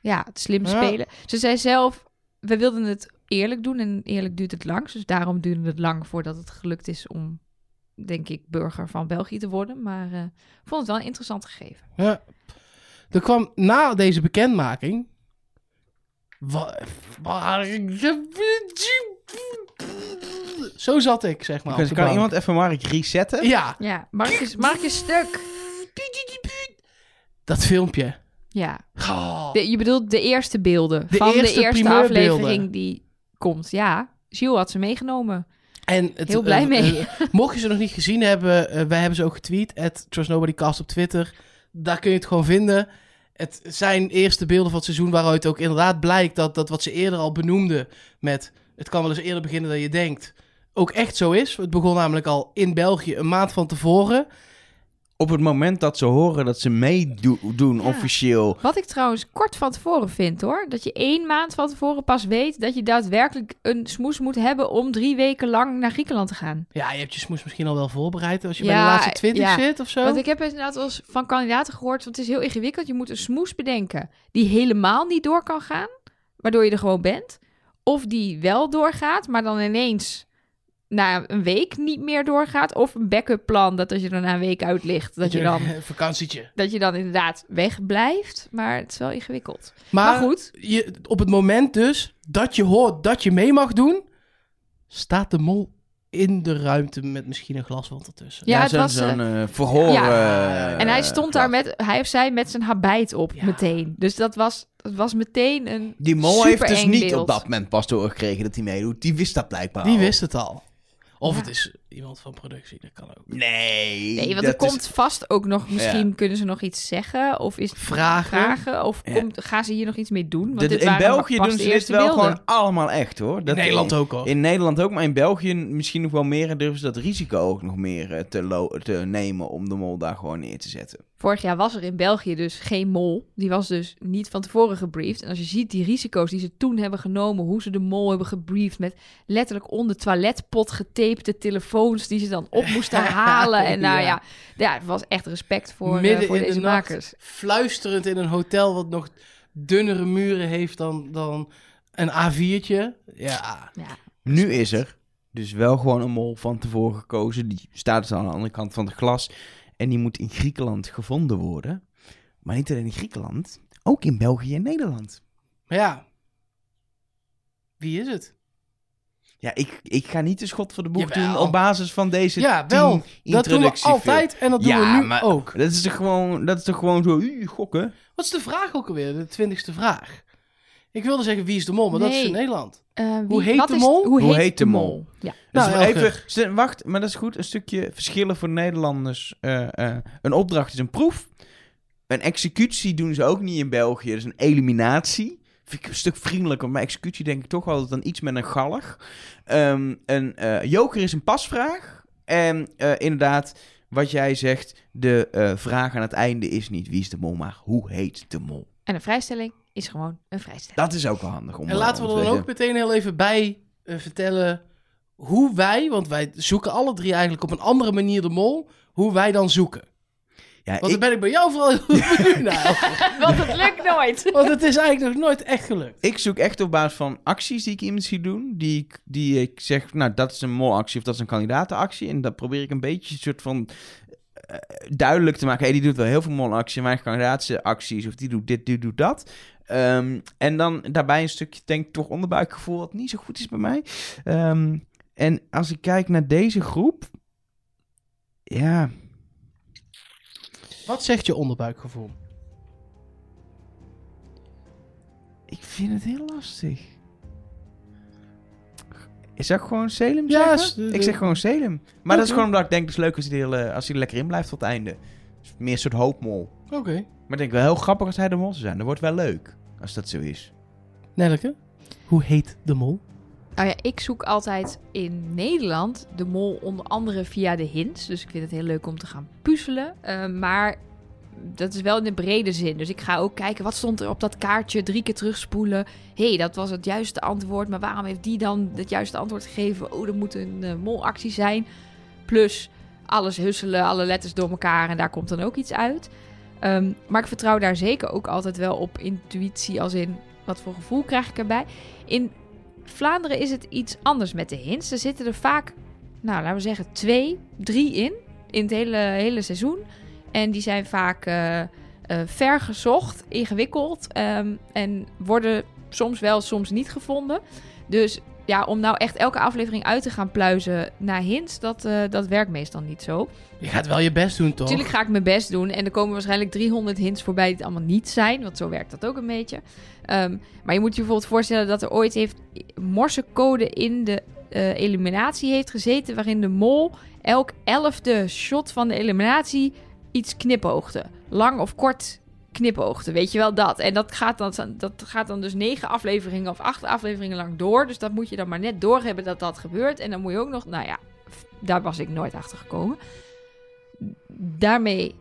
ja, het slim Ja. spelen. Ze zei zelf, we wilden het eerlijk doen en eerlijk duurt het lang. Dus daarom duurde het lang voordat het gelukt is om, denk ik, burger van België te worden. Maar eh, vond het wel een interessant gegeven. Ja. Er kwam na deze bekendmaking. Zo zat ik, zeg maar. op Kan, bank. iemand even Mark resetten? Ja, Ja, Marcus, Marcus stuk. dat filmpje. Ja, Oh. de, je bedoelt de eerste beelden De van eerste de eerste aflevering die komt. Ja, Gilles had ze meegenomen. En het, Heel blij eh, mee. eh, mocht je ze nog niet gezien hebben, eh, wij hebben ze ook getweet. At Trust Nobody Cast op Twitter. Daar kun je het gewoon vinden. Het zijn eerste beelden van het seizoen waaruit ook inderdaad blijkt dat, dat wat ze eerder al benoemden met het kan wel eens eerder beginnen dan je denkt, ook echt zo is. Het begon namelijk al in België een maand van tevoren. Op het moment dat ze horen dat ze meedoen Ja. officieel. Wat ik trouwens kort van tevoren vind hoor. Dat je één maand van tevoren pas weet dat je daadwerkelijk een smoes moet hebben om drie weken lang naar Griekenland te gaan. Ja, je hebt je smoes misschien al wel voorbereid als je bij de laatste twintig ja. zit of zo. Want ik heb inderdaad wel eens van kandidaten gehoord, want het is heel ingewikkeld. Je moet een smoes bedenken die helemaal niet door kan gaan, waardoor je er gewoon bent. Of die wel doorgaat, maar dan ineens na een week niet meer doorgaat. Of een backup plan, dat als je er na een week uit ligt, dat je dan, Een vakantietje. dat je dan inderdaad wegblijft. Maar het is wel ingewikkeld. Maar, Maar goed, je, op het moment dus dat je hoort dat je mee mag doen, staat de mol in de ruimte met misschien een glaswand ertussen. Ja, het zo'n was, zo'n eh, verhoor. ja. eh, En hij stond daar met, hij of zij met zijn habijt op Ja. meteen. Dus dat was, dat was meteen een Die mol heeft dus niet beeld. op dat moment pas doorgekregen dat hij meedoet. Die wist dat blijkbaar Die al. wist het al. Of Ja. het is iemand van productie, dat kan ook. Nee. Nee, want er komt is- vast ook nog, misschien kunnen ze nog iets zeggen. Of is het Vragen. vragen of Ja. komt, gaan ze hier nog iets mee doen? Want Dit- dit in waren België doen de ze dit wel beelden. gewoon allemaal echt hoor. Dat in Nederland ook al. In Nederland ook, maar in België misschien nog wel meer. En durven ze dat risico ook nog meer eh, te, te nemen om de mol daar gewoon neer te zetten. Vorig jaar was er in België dus geen mol. Die was dus niet van tevoren gebriefd. En als je ziet die risico's die ze toen hebben genomen, hoe ze de mol hebben gebriefd met letterlijk onder toiletpot getapte telefoons die ze dan op [laughs] moesten halen. En nou Ja. ja, ja, het was echt respect voor, eh, voor in de deze nacht. makers. Fluisterend in een hotel wat nog dunnere muren heeft dan, dan een A4'tje. Ja, Ja. Nu is er dus wel gewoon een mol van tevoren gekozen. Die staat dus aan de andere kant van het glas. En die moet in Griekenland gevonden worden. Maar niet alleen in Griekenland, ook in België en Nederland. maar ja. Wie is het? Ja, ik, ik ga niet de schot voor de boeg Jawel. doen op basis van deze Ja, tien wel. Dat doen we altijd en dat doen Ja, we nu maar- ook. Dat is toch gewoon, dat is toch gewoon zo, uh, gokken? Wat is de vraag ook alweer? De twintigste vraag. Ik wilde zeggen wie is de mol, maar dat is in Nederland. Eh, wie- Hoe heet de is- mol? Hoe, Hoe heet, heet de de mol? Ja. Dus Nou, even, Elger. st- wacht, maar dat is goed. Een stukje verschillen voor Nederlanders. Eh, eh, een opdracht is een proef. Een executie doen ze ook niet in België. Dat is een eliminatie. Vind ik een stuk vriendelijker. Maar executie denk ik toch altijd dan iets met een gallig. Ehm, een eh, joker is een pasvraag. En eh, inderdaad, wat jij zegt, de eh, vraag aan het einde is niet wie is de mol, maar hoe heet de mol. En een vrijstelling is gewoon een vrijstelling. Dat is ook wel handig om En laten we er dan ook meteen heel even bij vertellen hoe wij, want wij zoeken alle drie eigenlijk op een andere manier de mol, hoe wij dan zoeken. Ja, Want dan ik, ben ik bij jou vooral heel [laughs] benieuwd naar. [laughs] Want het lukt nooit. Want het is eigenlijk nog nooit echt gelukt. ik zoek echt op basis van acties die ik iemand zie doen. Die ik, die ik zeg, nou, dat is een molactie of dat is een kandidatenactie. En dat probeer ik een beetje een soort van eh, duidelijk te maken. Hey, die doet wel heel veel molacties. Mijn kandidatenacties of die doet dit, die doet dat. Ehm, en dan daarbij een stukje, denk ik, toch onderbuikgevoel wat niet zo goed is bij mij. Ehm, en als ik kijk naar deze groep... Ja, Wat zegt je onderbuikgevoel? ik vind het heel lastig. Is dat gewoon Salem Ja, zeggen? Ik zeg gewoon Salem. Maar dat is gewoon omdat ik denk, het is leuk als hij er, heel, eh, als hij er lekker in blijft tot het einde. Dus meer een soort hoopmol. Oké. Maar ik denk wel heel grappig als hij de mol zou zijn. Dat wordt wel leuk, als dat zo is. Nelleke, hoe heet de mol? Nou ja, ik zoek altijd in Nederland de mol onder andere via de hints. Dus ik vind het heel leuk om te gaan puzzelen. Eh, maar dat is wel in de brede zin. Dus ik ga ook kijken, wat stond er op dat kaartje? Drie keer terugspoelen. Hé, hey, dat was het juiste antwoord. Maar waarom heeft die dan het juiste antwoord gegeven? Oh, dat moet een eh, molactie zijn. Plus, alles husselen, alle letters door elkaar en daar komt dan ook iets uit. Ehm, maar ik vertrouw daar zeker ook altijd wel op intuïtie, als in wat voor gevoel krijg ik erbij. In Vlaanderen is het iets anders met de hints. Er zitten er vaak, nou laten we zeggen, twee, drie in. In het hele, hele seizoen. En die zijn vaak uh, ver gezocht, ingewikkeld. ehm, en worden soms wel, soms niet gevonden. Dus ja, om nou echt elke aflevering uit te gaan pluizen naar hints, dat, eh, dat werkt meestal niet zo. Je gaat wel je best doen, toch? Natuurlijk ga ik mijn best doen. En er komen waarschijnlijk 300 hints voorbij die het allemaal niet zijn. Want zo werkt dat ook een beetje. Ehm, maar je moet je bijvoorbeeld voorstellen dat er ooit heeft morsecode in de eh, eliminatie heeft gezeten. Waarin de mol elk elfde shot van de eliminatie iets knipoogde. Lang of kort knipoogde, weet je wel dat. En dat gaat, dan, dat gaat dan dus negen afleveringen of acht afleveringen lang door. Dus dat moet je dan maar net doorhebben dat dat gebeurt. En dan moet je ook nog, nou ja, daar was ik nooit achter gekomen. Daarmee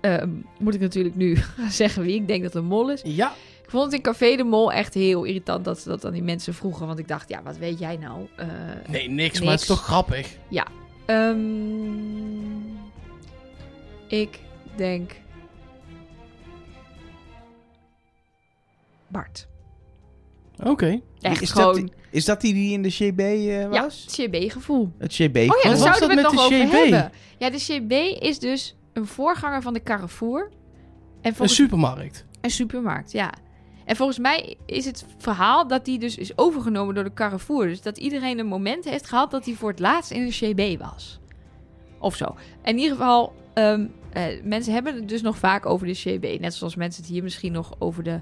uh, moet ik natuurlijk nu [laughs] zeggen wie ik denk dat een mol is. Ja. Ik vond het in Café de Mol echt heel irritant dat ze dat aan die mensen vroegen. Want ik dacht, ja, wat weet jij nou? Uh, nee, niks, maar het is toch grappig? Ja. Um, ik denk... Bart. Oké. Okay. Echt is, gewoon... dat, die- is dat die die in de GB eh, Ja, was? het CB-gevoel. Het GB. Oh ja, Wat daar was zouden we dat het met nog de over CB? hebben. Ja, de CB is dus een voorganger van de Carrefour. En Een volgens supermarkt. Een supermarkt, ja. En volgens mij is het verhaal dat die dus is overgenomen door de Carrefour. Dus dat iedereen een moment heeft gehad dat hij voor het laatst in de CB was. Of zo. In ieder geval, ehm, eh, mensen hebben het dus nog vaak over de CB. Net zoals mensen het hier misschien nog over de,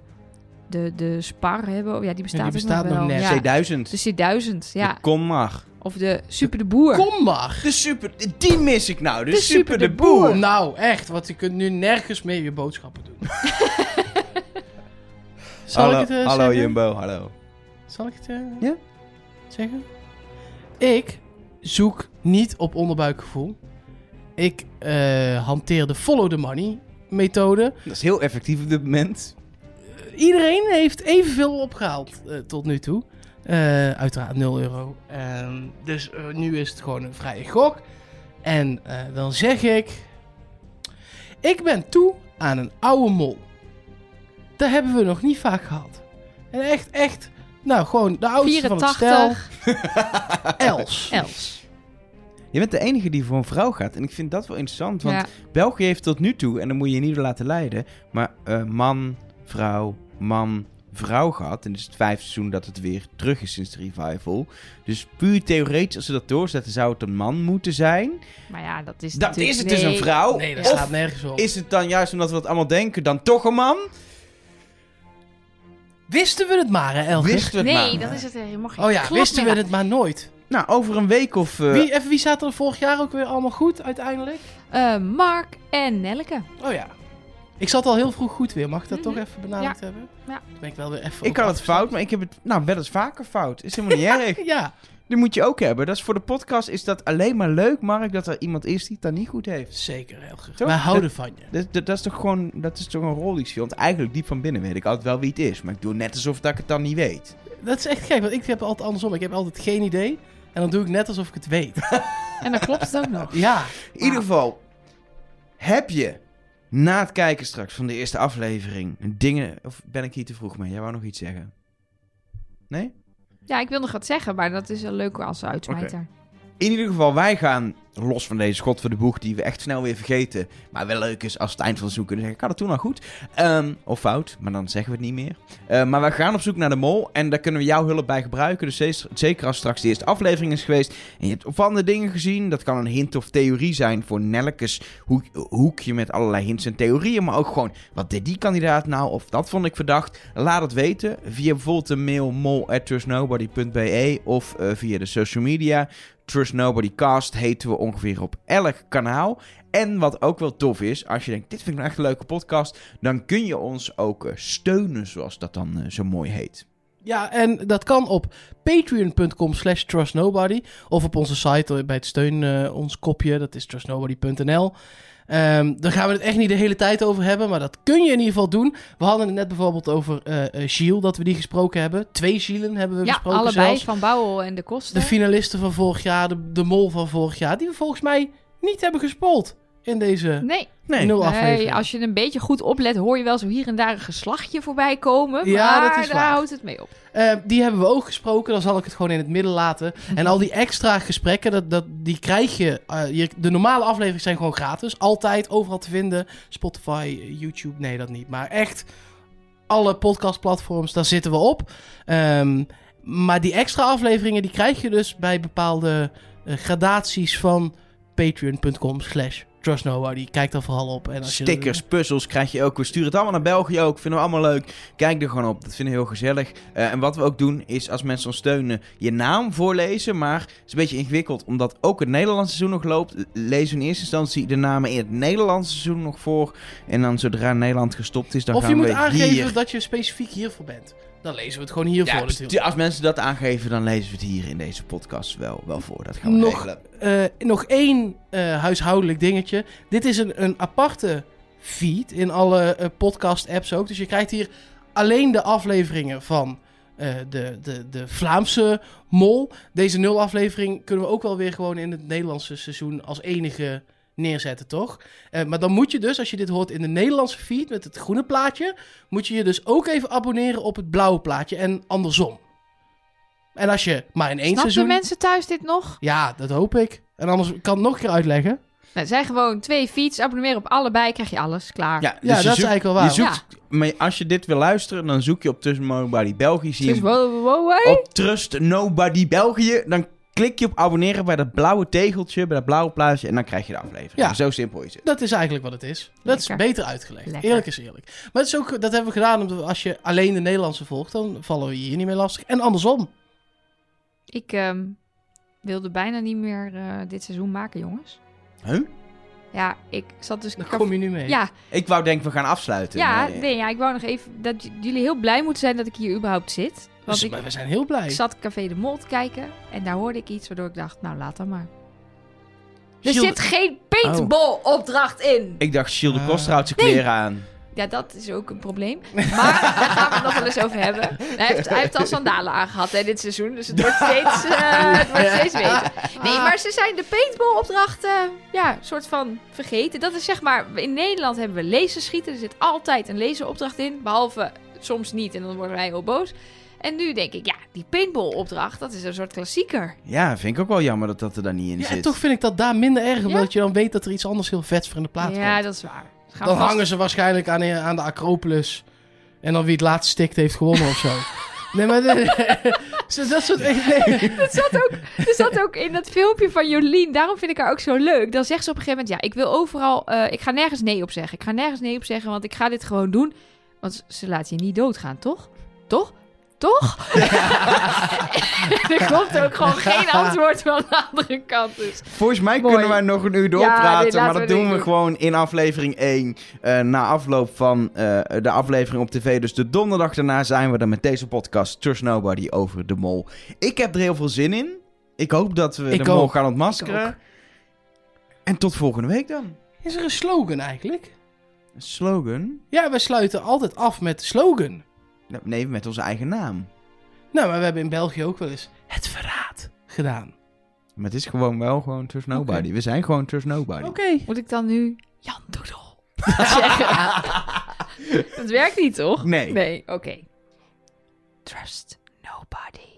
de, de Spar hebben. Oh, Ja, die bestaat, die bestaat nog wel. net. Ja. C1000. De C1000, ja. Kom maar. Of de Super de Boer. Kom maar. De super, die mis ik nou. De, De super, super de de boer. boer. Nou, echt, want je kunt nu nergens meer je boodschappen doen. [laughs] Zal hallo, ik het eh, hallo zeggen? Jumbo, hallo. Zal ik het eh, Ja. zeggen? Ik zoek niet op onderbuikgevoel. Ik eh, hanteer de follow the money methode. Dat is heel effectief op dit moment. Iedereen heeft evenveel opgehaald eh, tot nu toe. Eh, uiteraard 0 euro. Ehm, dus eh, nu is het gewoon een vrije gok. En eh, dan zeg ik... Ik ben toe aan een oude mol. Dat hebben we nog niet vaak gehad. En echt, echt... Nou, gewoon de oudste van het stel. 84 Els. [laughs] Els. Je bent de enige die voor een vrouw gaat. En ik vind dat wel interessant. Want Ja. België heeft tot nu toe, en dan moet je je niet door laten leiden, maar eh, man, vrouw, man, vrouw gehad. En het is het vijfde seizoen dat het weer terug is sinds de revival. Dus puur theoretisch, als ze dat doorzetten, zou het een man moeten zijn. Maar ja, dat is Dat is het dus een vrouw. Nee, dat of staat nergens op. is het dan juist omdat we dat allemaal denken, dan toch een man? Wisten we het maar, hè, Elger? Wisten we het Nee, maar. dat is het helemaal geen Oh ja, klap wisten we het maar nooit. Nou, over een week of... eh, Wie, even, wie zaten er vorig jaar ook weer allemaal goed, uiteindelijk? Eh, Mark en Nelleke. Oh ja. Ik zat al heel vroeg goed weer. Mag ik dat Mhm. toch even benaderd hebben? Ja. Dan ben ik wel weer even ik had het fout, maar ik heb het nou wel eens vaker fout. Is helemaal niet [laughs] erg. Ja, Die moet je ook hebben. Dat is voor de podcast is dat alleen maar leuk, Mark, dat er iemand is die het dan niet goed heeft. zeker, Elger. Toch? Wij houden van je. Dat, dat, dat is toch gewoon, dat is toch een rol die ik speel. Want eigenlijk diep van binnen weet ik altijd wel wie het is. Maar ik doe net alsof dat ik het dan niet weet. Dat is echt gek, want ik heb altijd andersom. Ik heb altijd geen idee. En dan doe ik net alsof ik het weet. [laughs] En dan klopt het ook nog. Ja. In ieder geval, heb je na het kijken straks van de eerste aflevering dingen... Of ben ik hier te vroeg mee? Jij wou nog iets zeggen? Nee? Ja, ik wil nog wat zeggen, maar dat is wel leuker als uitsmijter. In ieder geval, wij gaan los van deze schot voor de boeg die we echt snel weer vergeten. Maar wel leuk is als het eind van het seizoen kunnen zeggen. Had het toen al goed. Ehm, of fout, maar dan zeggen we het niet meer. Eh, maar we gaan op zoek naar de mol. En daar kunnen we jouw hulp bij gebruiken. Dus zeker als straks de eerste aflevering is geweest. En je hebt opvallende dingen gezien. Dat kan een hint of theorie zijn voor Nellekes hoek, hoekje met allerlei hints en theorieën. Maar ook gewoon, wat deed die kandidaat nou? Of dat vond ik verdacht. Laat het weten via bijvoorbeeld de mail of eh, via de social media. Trust Nobody Cast heten we ongeveer op elk kanaal. En wat ook wel tof is, als je denkt, dit vind ik nou echt een leuke podcast, dan kun je ons ook eh, steunen, zoals dat dan eh, zo mooi heet. Ja, en dat kan op patreon.com slash trustnobody. Of op onze site eh, bij het steun eh, ons kopje, dat is trustnobody.nl. Ehm daar gaan we het echt niet de hele tijd over hebben, maar dat kun je in ieder geval doen. We hadden het net bijvoorbeeld over Gilles, dat we die gesproken hebben. Twee Gielen hebben we Ja, gesproken allebei, zelfs. Van Bouwel en de Kosten. De finalisten van vorig jaar, de, de mol van vorig jaar, die we volgens mij niet hebben gespoeld in deze Nee, Nee. nul nee, aflevering. als je een beetje goed oplet, hoor je wel zo hier en daar een geslachtje voorbij komen. Ja, maar dat is daar waar. houdt het mee op. Eh, die hebben we ook gesproken, dan zal ik het gewoon in het midden laten. En al die extra gesprekken, dat, dat, die krijg je, eh, je... De normale afleveringen zijn gewoon gratis. Altijd, overal te vinden. Spotify, YouTube, nee dat niet. Maar echt, alle podcastplatforms, daar zitten we op. Ehm, maar die extra afleveringen, die krijg je dus bij bepaalde eh, gradaties van patreon.com slash trustnobody. Kijk daar vooral op. En als je- Stickers, puzzels krijg je ook. We sturen het allemaal naar België ook. Vinden we allemaal leuk. Kijk er gewoon op. Dat vinden we heel gezellig. Eh, en wat we ook doen is als mensen ons steunen je naam voorlezen. Maar het is een beetje ingewikkeld omdat ook het Nederlandse seizoen nog loopt. Lezen we in eerste instantie de namen in het Nederlandse seizoen nog voor. En dan zodra Nederland gestopt is, dan of gaan je moet we aangeven hier... dat je specifiek hiervoor bent. Dan lezen we het gewoon hiervoor Ja, natuurlijk. als mensen dat aangeven, dan lezen we het hier in deze podcast wel, wel voor. Dat gaan we Nog- regelen. Eh, nog één eh, huishoudelijk dingetje. Dit is een, een aparte feed in alle eh, podcast-apps ook. Dus je krijgt hier alleen de afleveringen van eh, de, de, de Vlaamse mol. Deze nul aflevering kunnen we ook wel weer gewoon in het Nederlandse seizoen als enige neerzetten, toch? Eh, maar dan moet je dus, als je dit hoort in de Nederlandse feed met het groene plaatje, moet je je dus ook even abonneren op het blauwe plaatje en andersom. En als je maar in één Snappen seizoen... mensen thuis dit nog? Ja, dat hoop ik. En anders kan ik het nog een keer uitleggen. Nou, zijn gewoon twee feeds. Abonneer op allebei, krijg je alles. Klaar. Ja, dus Ja, dat is zoekt- eigenlijk wel waar. Je zoekt, maar als je dit wil luisteren, dan zoek je op Trust Nobody België. Zie je wow, wow, wow. op Trust Nobody België. Dan klik je op abonneren bij dat blauwe tegeltje, bij dat blauwe plaatje. En dan krijg je de aflevering. Ja. Zo simpel is het. Dat is eigenlijk wat het is. Dat is beter uitgelegd. Lekker. Eerlijk is eerlijk. Maar het is ook, dat hebben we gedaan omdat als je alleen de Nederlandse volgt, dan vallen we hier niet meer lastig. En andersom. Ik ehm, wilde bijna niet meer eh, dit seizoen maken, jongens. Huh? Ja, ik zat dus... Dan kom je nu mee. Ja, Ik wou denken, we gaan afsluiten. ja, Nee. nee, ja, ik wou nog even dat jullie heel blij moeten zijn dat ik hier überhaupt zit. Want Dus, ik, maar we zijn heel blij. ik zat Café de Mol te kijken en daar hoorde ik iets waardoor ik dacht, nou laat dan maar. Er Gilles- zit geen paintball-opdracht in. Ik dacht, Gilles de Ah. Koster houdt zijn kleren aan. Ja, dat is ook een probleem. Maar [laughs] daar gaan we het nog wel eens over hebben. Hij heeft, hij heeft al sandalen aangehad hè, dit seizoen. Dus het wordt steeds, [laughs] eh, het wordt steeds beter. Nee, maar ze zijn de paintball-opdrachten ja, soort van vergeten. Dat is zeg maar... In Nederland hebben we laserschieten. Er zit altijd een laseropdracht in. Behalve soms niet en dan worden wij heel boos. En nu denk ik, ja, die paintball-opdracht, dat is een soort klassieker. Ja, vind ik ook wel jammer dat dat er dan niet in Ja, en zit. toch vind ik dat daar minder erg, Ja? omdat je dan weet dat er iets anders heel vets voor in de plaats ja, komt. dat is waar. Gaan Dan vast- hangen ze waarschijnlijk aan, aan de Acropolis. En dan wie het laatst stikt heeft gewonnen of zo. [laughs] Nee, maar de- [laughs] dat soort... Nee. [laughs] Dat zat ook, er zat ook in dat filmpje van Jolien. Daarom vind ik haar ook zo leuk. Dan zegt ze op een gegeven moment: Ja, ik wil overal. eh, ik ga nergens nee op zeggen. Ik ga nergens nee op zeggen, want ik ga dit gewoon doen. Want ze laat je niet doodgaan, toch? Toch? Toch? [laughs] [laughs] er komt ook gewoon geen [laughs] antwoord van de andere kant. Dus. Volgens mij Mooi. kunnen wij nog een uur doorpraten, maar we dat doen we gewoon in aflevering 1. eh, na afloop van eh, de aflevering op tv. Dus de donderdag daarna zijn we er met deze podcast Trust Nobody over de mol. Ik heb er heel veel zin in. Ik hoop dat we Ik de mol gaan ontmaskeren. En tot volgende week dan. Is er een slogan eigenlijk? Een slogan? Ja, wij sluiten altijd af met de slogan. Nee, met onze eigen naam. Nou, maar we hebben in België ook wel eens het verraad gedaan. Maar het is gewoon wel gewoon Trust Nobody. We zijn gewoon Trust Nobody. Oké. Moet ik dan nu Jan Doedel [laughs] [laughs] zeggen? dat werkt niet, toch? Nee. Nee, oké. Trust nobody.